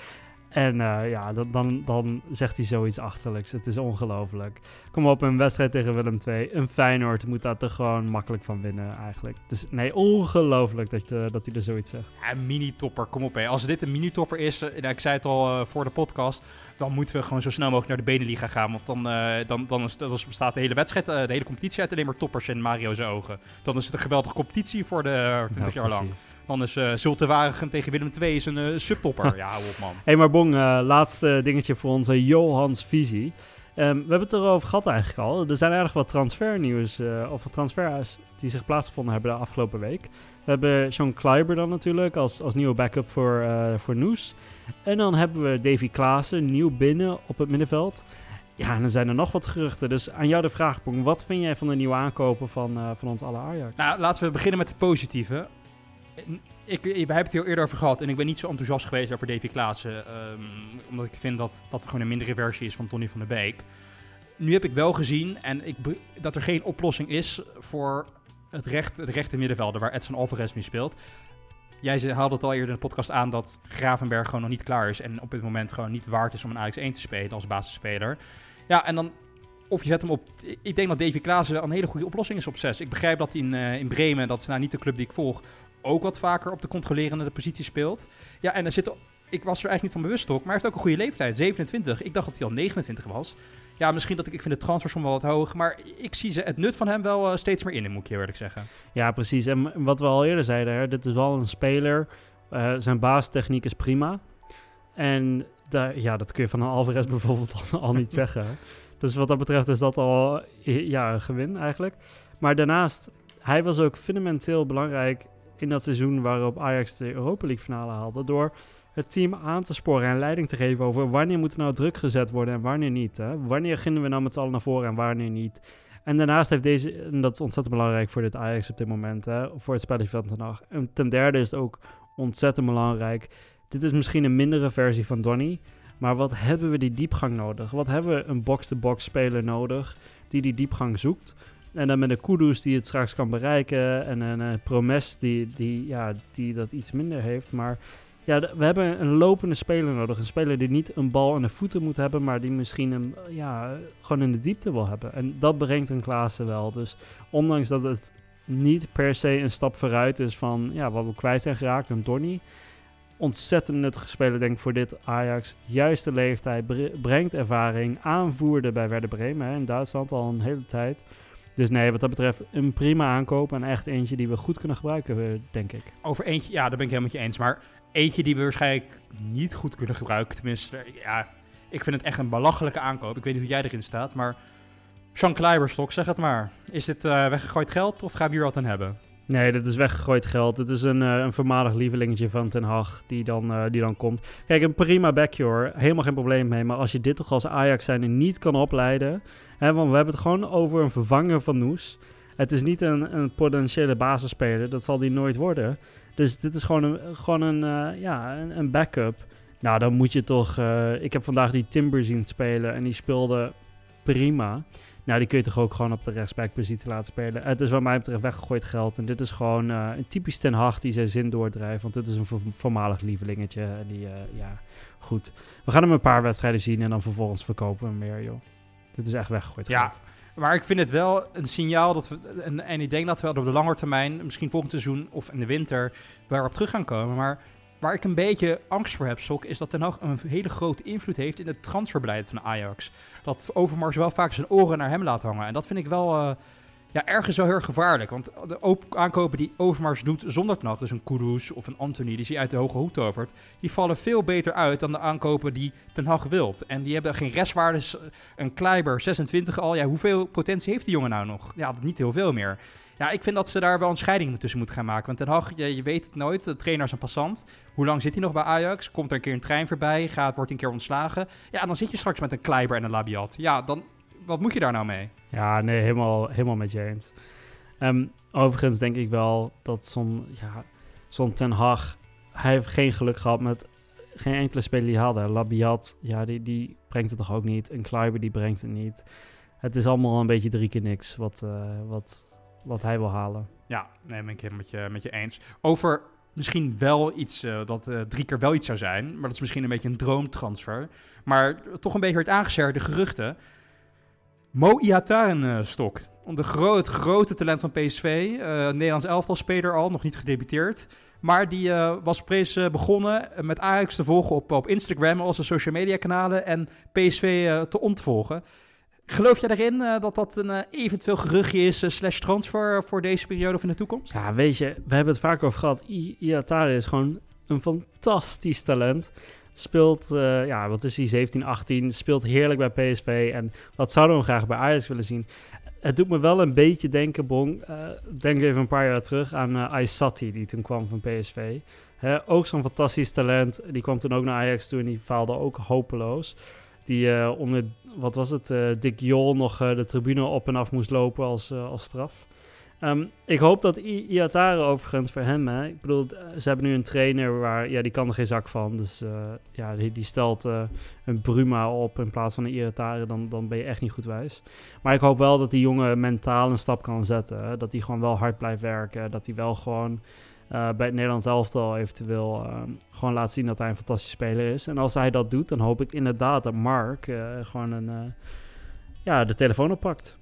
En uh, ja, dan, dan, dan zegt hij zoiets achterlijks. Het is ongelooflijk. Kom op, een wedstrijd tegen Willem II. Een Feyenoord moet daar toch gewoon makkelijk van winnen eigenlijk. Dus nee, ongelooflijk dat, je, dat hij er zoiets zegt. Ja, mini-topper, kom op. Hé. Als dit een mini-topper is, uh, ik zei het al voor de podcast, dan moeten we gewoon zo snel mogelijk naar de Beneliga gaan. Want dan, dan, dan, is, dan bestaat de hele wedstrijd, de hele competitie uit alleen maar toppers in Mario's ogen. Dan is het een geweldige competitie voor de 20 ja, jaar lang. Dan is uh, Zulte Waregem tegen Willem II is een subtopper. ja, hou op man. Hé, hey, maar Bong, laatste dingetje voor onze Johans visie. Ehm, we hebben het erover gehad eigenlijk al. Er zijn erg wat transfernieuws, eh, of wat transfers die zich plaatsgevonden hebben de afgelopen week. We hebben Sean Kleiber dan natuurlijk als, als nieuwe backup voor, eh voor Noes. En dan hebben we Davy Klaassen, nieuw binnen op het middenveld. Ja, en dan zijn er nog wat geruchten. Dus aan jou de vraag, Pong. Wat vind jij van de nieuwe aankopen van, eh, van ons alle Ajax? Nou, laten we beginnen met het positieve. Ik, we hebben het hier eerder over gehad en ik ben niet zo enthousiast geweest over Davy Klaassen. ehm, omdat ik vind dat dat gewoon een mindere versie is van Tony van der Beek. Nu heb ik wel gezien en ik, dat er geen oplossing is voor het recht, de rechte middenvelder waar Edson Alvarez nu speelt. Jij haalde het al eerder in de podcast aan dat Gravenberg gewoon nog niet klaar is. En op dit moment gewoon niet waard is om een Ajax 1 te spelen als basisspeler. Ja, en dan of je zet hem op. Ik denk dat Davy Klaassen een hele goede oplossing is op 6. Ik begrijp dat in, eh, in Bremen, dat is nou niet de club die ik volg, ook wat vaker op de controlerende positie speelt. Ja, en er zit. Ik was er eigenlijk niet van bewust ook, maar hij heeft ook een goede leeftijd, 27. Ik dacht dat hij al 29 was. Ja, misschien dat ik, ik vind de transfersom wel wat hoog, maar ik zie ze, het nut van hem wel eh, steeds meer in, moet ik eerlijk zeggen. Ja, precies. En wat we al eerder zeiden, hè, dit is wel een speler. eh, zijn baastechniek is prima. En ja, dat kun je van een Alvarez bijvoorbeeld al, al niet zeggen. Dus wat dat betreft is dat al ja, een gewin eigenlijk. Maar daarnaast, hij was ook fundamenteel belangrijk in dat seizoen waarop Ajax de Europa League finale haalde. Door het team aan te sporen en leiding te geven over wanneer moet er nou druk gezet worden en wanneer niet. Hè? Wanneer beginnen we nou met z'n allen naar voren en wanneer niet. En daarnaast heeft deze, en dat is ontzettend belangrijk voor dit Ajax op dit moment, hè, voor het spelletje van vandaag. En ten derde is het ook ontzettend belangrijk. Dit is misschien een mindere versie van Donny, maar wat hebben we die diepgang nodig? Wat hebben we een box-to-box speler nodig die die diepgang zoekt? En dan met een Kudus die het straks kan bereiken en een eh, Promes die, die, ja, die dat iets minder heeft. Maar ja, we hebben een lopende speler nodig. Een speler die niet een bal aan de voeten moet hebben, maar die misschien een, ja, gewoon in de diepte wil hebben. En dat brengt een Klaassen wel. Dus ondanks dat het niet per se een stap vooruit is van ja, wat we kwijt zijn geraakt, een Donny. Ontzettend nuttige speler, denk ik, voor dit Ajax. Juiste leeftijd, bre- brengt ervaring, aanvoerde bij Werder Bremen in Duitsland al een hele tijd. Dus nee, wat dat betreft een prima aankoop en echt eentje die we goed kunnen gebruiken, eh, denk ik. Over eentje, ja, daar ben ik helemaal met je eens. Maar eentje die we waarschijnlijk niet goed kunnen gebruiken. Tenminste, ja, ik vind het echt een belachelijke aankoop. Ik weet niet hoe jij erin staat, maar Sean Kleiberstok, zeg het maar. Is dit eh, weggegooid geld of gaan we hier wat aan hebben? Nee, dit is weggegooid geld. Dit is een, eh, een voormalig lievelingetje van Ten Hag die dan, eh, die dan komt. Kijk, een prima backje hoor. Helemaal geen probleem mee. Maar als je dit toch als Ajax zijn en niet kan opleiden... Hè, want we hebben het gewoon over een vervanger van Noes. Het is niet een, een potentiële basisspeler. Dat zal die nooit worden. Dus dit is gewoon een, gewoon een, eh, ja, een, een backup. Nou, dan moet je toch... eh, ik heb vandaag die Timber zien spelen en die speelde prima. Nou, die kun je toch ook gewoon op de rechtsbackpositie laten spelen. Het is wat mij betreft weggegooid geld. En dit is gewoon eh, een typisch Ten Hag die zijn zin doordrijft. Want dit is een vo- voormalig lievelingetje. En die, ja, goed. We gaan hem een paar wedstrijden zien en dan vervolgens verkopen we hem weer, joh. Dit is echt weggegooid Ja, geld. Maar ik vind het wel een signaal dat we. En, en ik denk dat we op de lange termijn, misschien volgend seizoen of in de winter, waarop terug gaan komen. Maar waar ik een beetje angst voor heb, Sok, is dat Ten Hag een hele grote invloed heeft in het transferbeleid van Ajax. Dat Overmars wel vaak zijn oren naar hem laat hangen. En dat vind ik wel. eh, ja, ergens wel heel erg gevaarlijk. Want de op- aankopen die Overmars doet zonder Ten Hag, dus een Kudus of een Anthony, die hij uit de hoge hoed tovert, die vallen veel beter uit dan de aankopen die Ten Hag wilt. En die hebben geen restwaardes. Een Kleiber, 26 al. Ja, hoeveel potentie heeft die jongen nou nog? Ja, niet heel veel meer. Ja, ik vind dat ze daar wel een scheiding tussen moeten gaan maken. Want Ten Hag, je, je weet het nooit. De trainer is een passant. Hoe lang zit hij nog bij Ajax? Komt er een keer een trein voorbij? Gaat, wordt een keer ontslagen? Ja, dan zit je straks met een Kleiber en een Labiat. Ja, dan... Wat moet je daar nou mee? Ja, nee, helemaal, helemaal met je eens. Ehm, overigens denk ik wel dat zo'n ja, zo'n Ten Hag... Hij heeft geen geluk gehad met geen enkele speler die hij hadden. Labiat, ja, die, die brengt het toch ook niet. En Kleiber, die brengt het niet. Het is allemaal een beetje drie keer niks wat, eh, wat, wat hij wil halen. Ja, nee, ben ik helemaal met je, met je eens. Over misschien wel iets uh, dat uh, drie keer wel iets zou zijn. Maar dat is misschien een beetje een droomtransfer. Maar toch een beetje werd aangeserd, de geruchten. Mo Ihataren-stok. De gro het grote talent van PSV. Uh, Nederlands elftal speler al, nog niet gedebuteerd. Maar die uh, was precies begonnen met Ajax te volgen op, op Instagram, onze social media kanalen. En PSV te ontvolgen. Geloof jij erin dat dat een eventueel geruchtje is, slash transfer voor deze periode of in de toekomst? Ja, weet je, we hebben het vaak over gehad. I Iatare is gewoon een fantastisch talent. Speelt, eh, ja, wat is hij, 17, 18. Speelt heerlijk bij PSV. En wat zouden we graag bij Ajax willen zien? Het doet me wel een beetje denken, Bong. eh, denk even een paar jaar terug aan eh Aysati, die toen kwam van PSV. Ook zo'n fantastisch talent. Die kwam toen ook naar Ajax toe en die faalde ook hopeloos. Die onder, wat was het, Dick Jol nog de tribune op en af moest lopen als, als straf. Ehm, ik hoop dat I- Iatare overigens voor hem, hè, ik bedoel, ze hebben nu een trainer waar, ja, die kan er geen zak van. Dus eh, ja, die, die stelt eh, een Bruma op in plaats van een Iatare, dan, dan ben je echt niet goed wijs. Maar ik hoop wel dat die jongen mentaal een stap kan zetten. Hè, dat hij gewoon wel hard blijft werken, dat hij wel gewoon eh, bij het Nederlands elftal eventueel eh, gewoon laat zien dat hij een fantastische speler is. En als hij dat doet, dan hoop ik inderdaad dat Mark gewoon een, ja, de telefoon oppakt.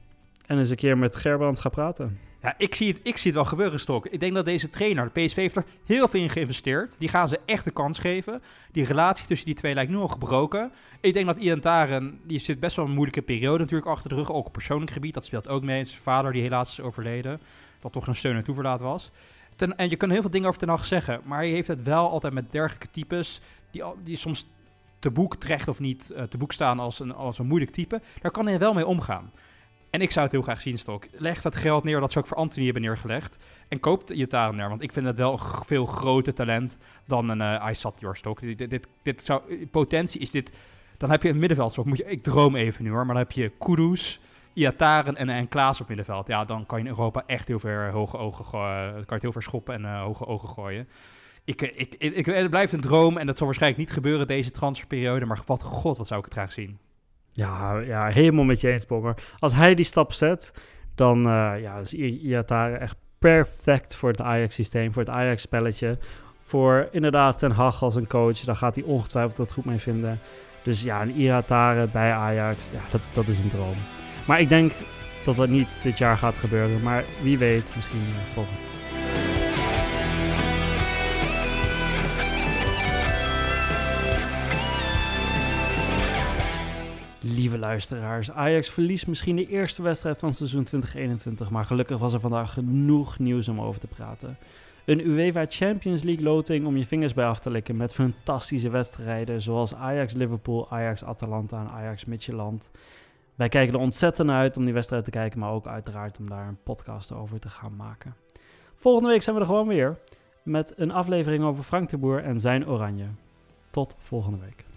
En eens een keer met Gerbrands gaat praten. Ja, ik zie, het, ik zie het wel gebeuren, Stok. Ik denk dat deze trainer, de PSV heeft er heel veel in geïnvesteerd. Die gaan ze echt een kans geven. Die relatie tussen die twee lijkt nu al gebroken. Ik denk dat Ian Taren, die zit best wel een moeilijke periode natuurlijk achter de rug. Ook op persoonlijk gebied, dat speelt ook mee. Zijn vader die helaas is overleden. Wat toch een steun en toeverlaat was. En je kan heel veel dingen over Ten Hag zeggen. Maar hij heeft het wel altijd met dergelijke types. Die, die soms te boek terecht of niet eh, te boek staan als een, als een moeilijk type. Daar kan hij wel mee omgaan. En ik zou het heel graag zien, Stok. Leg dat geld neer dat ze ook voor Anthony hebben neergelegd. En koopt Iataren daar. Want ik vind het wel een veel groter talent dan een uh, Aysat Stok. Dit, dit, dit, zou, potentie is dit... Dan heb je een middenveld. Moet je, ik droom even nu hoor. Maar dan heb je Kudus, Iataren en, en Klaas op middenveld. Ja, dan kan je in Europa echt heel ver hoge ogen gooien. Dan kan je heel ver schoppen en hoge ogen gooien. Ik, eh, ik, ik, ik, het blijft een droom en dat zal waarschijnlijk niet gebeuren deze transferperiode. Maar wat god, wat zou ik het graag zien. Ja, ja helemaal met je eens, Bonger. Als hij die stap zet, dan uh, ja, is Iatare echt perfect voor het Ajax-systeem, voor het Ajax-spelletje. Voor inderdaad Ten Hag als een coach, daar gaat hij ongetwijfeld wat goed mee vinden. Dus ja, een Iatare bij Ajax, ja, dat, dat is een droom. Maar ik denk dat dat niet dit jaar gaat gebeuren. Maar wie weet, misschien uh, volgend Lieve luisteraars, Ajax verliest misschien de eerste wedstrijd van seizoen 2021, maar gelukkig was er vandaag genoeg nieuws om over te praten. Een UEFA Champions League loting om je vingers bij af te likken met fantastische wedstrijden zoals Ajax Liverpool, Ajax Atalanta en Ajax Midtjylland. Wij kijken er ontzettend uit om die wedstrijd te kijken, maar ook uiteraard om daar een podcast over te gaan maken. Volgende week zijn we er gewoon weer met een aflevering over Frank de Boer en zijn Oranje. Tot volgende week.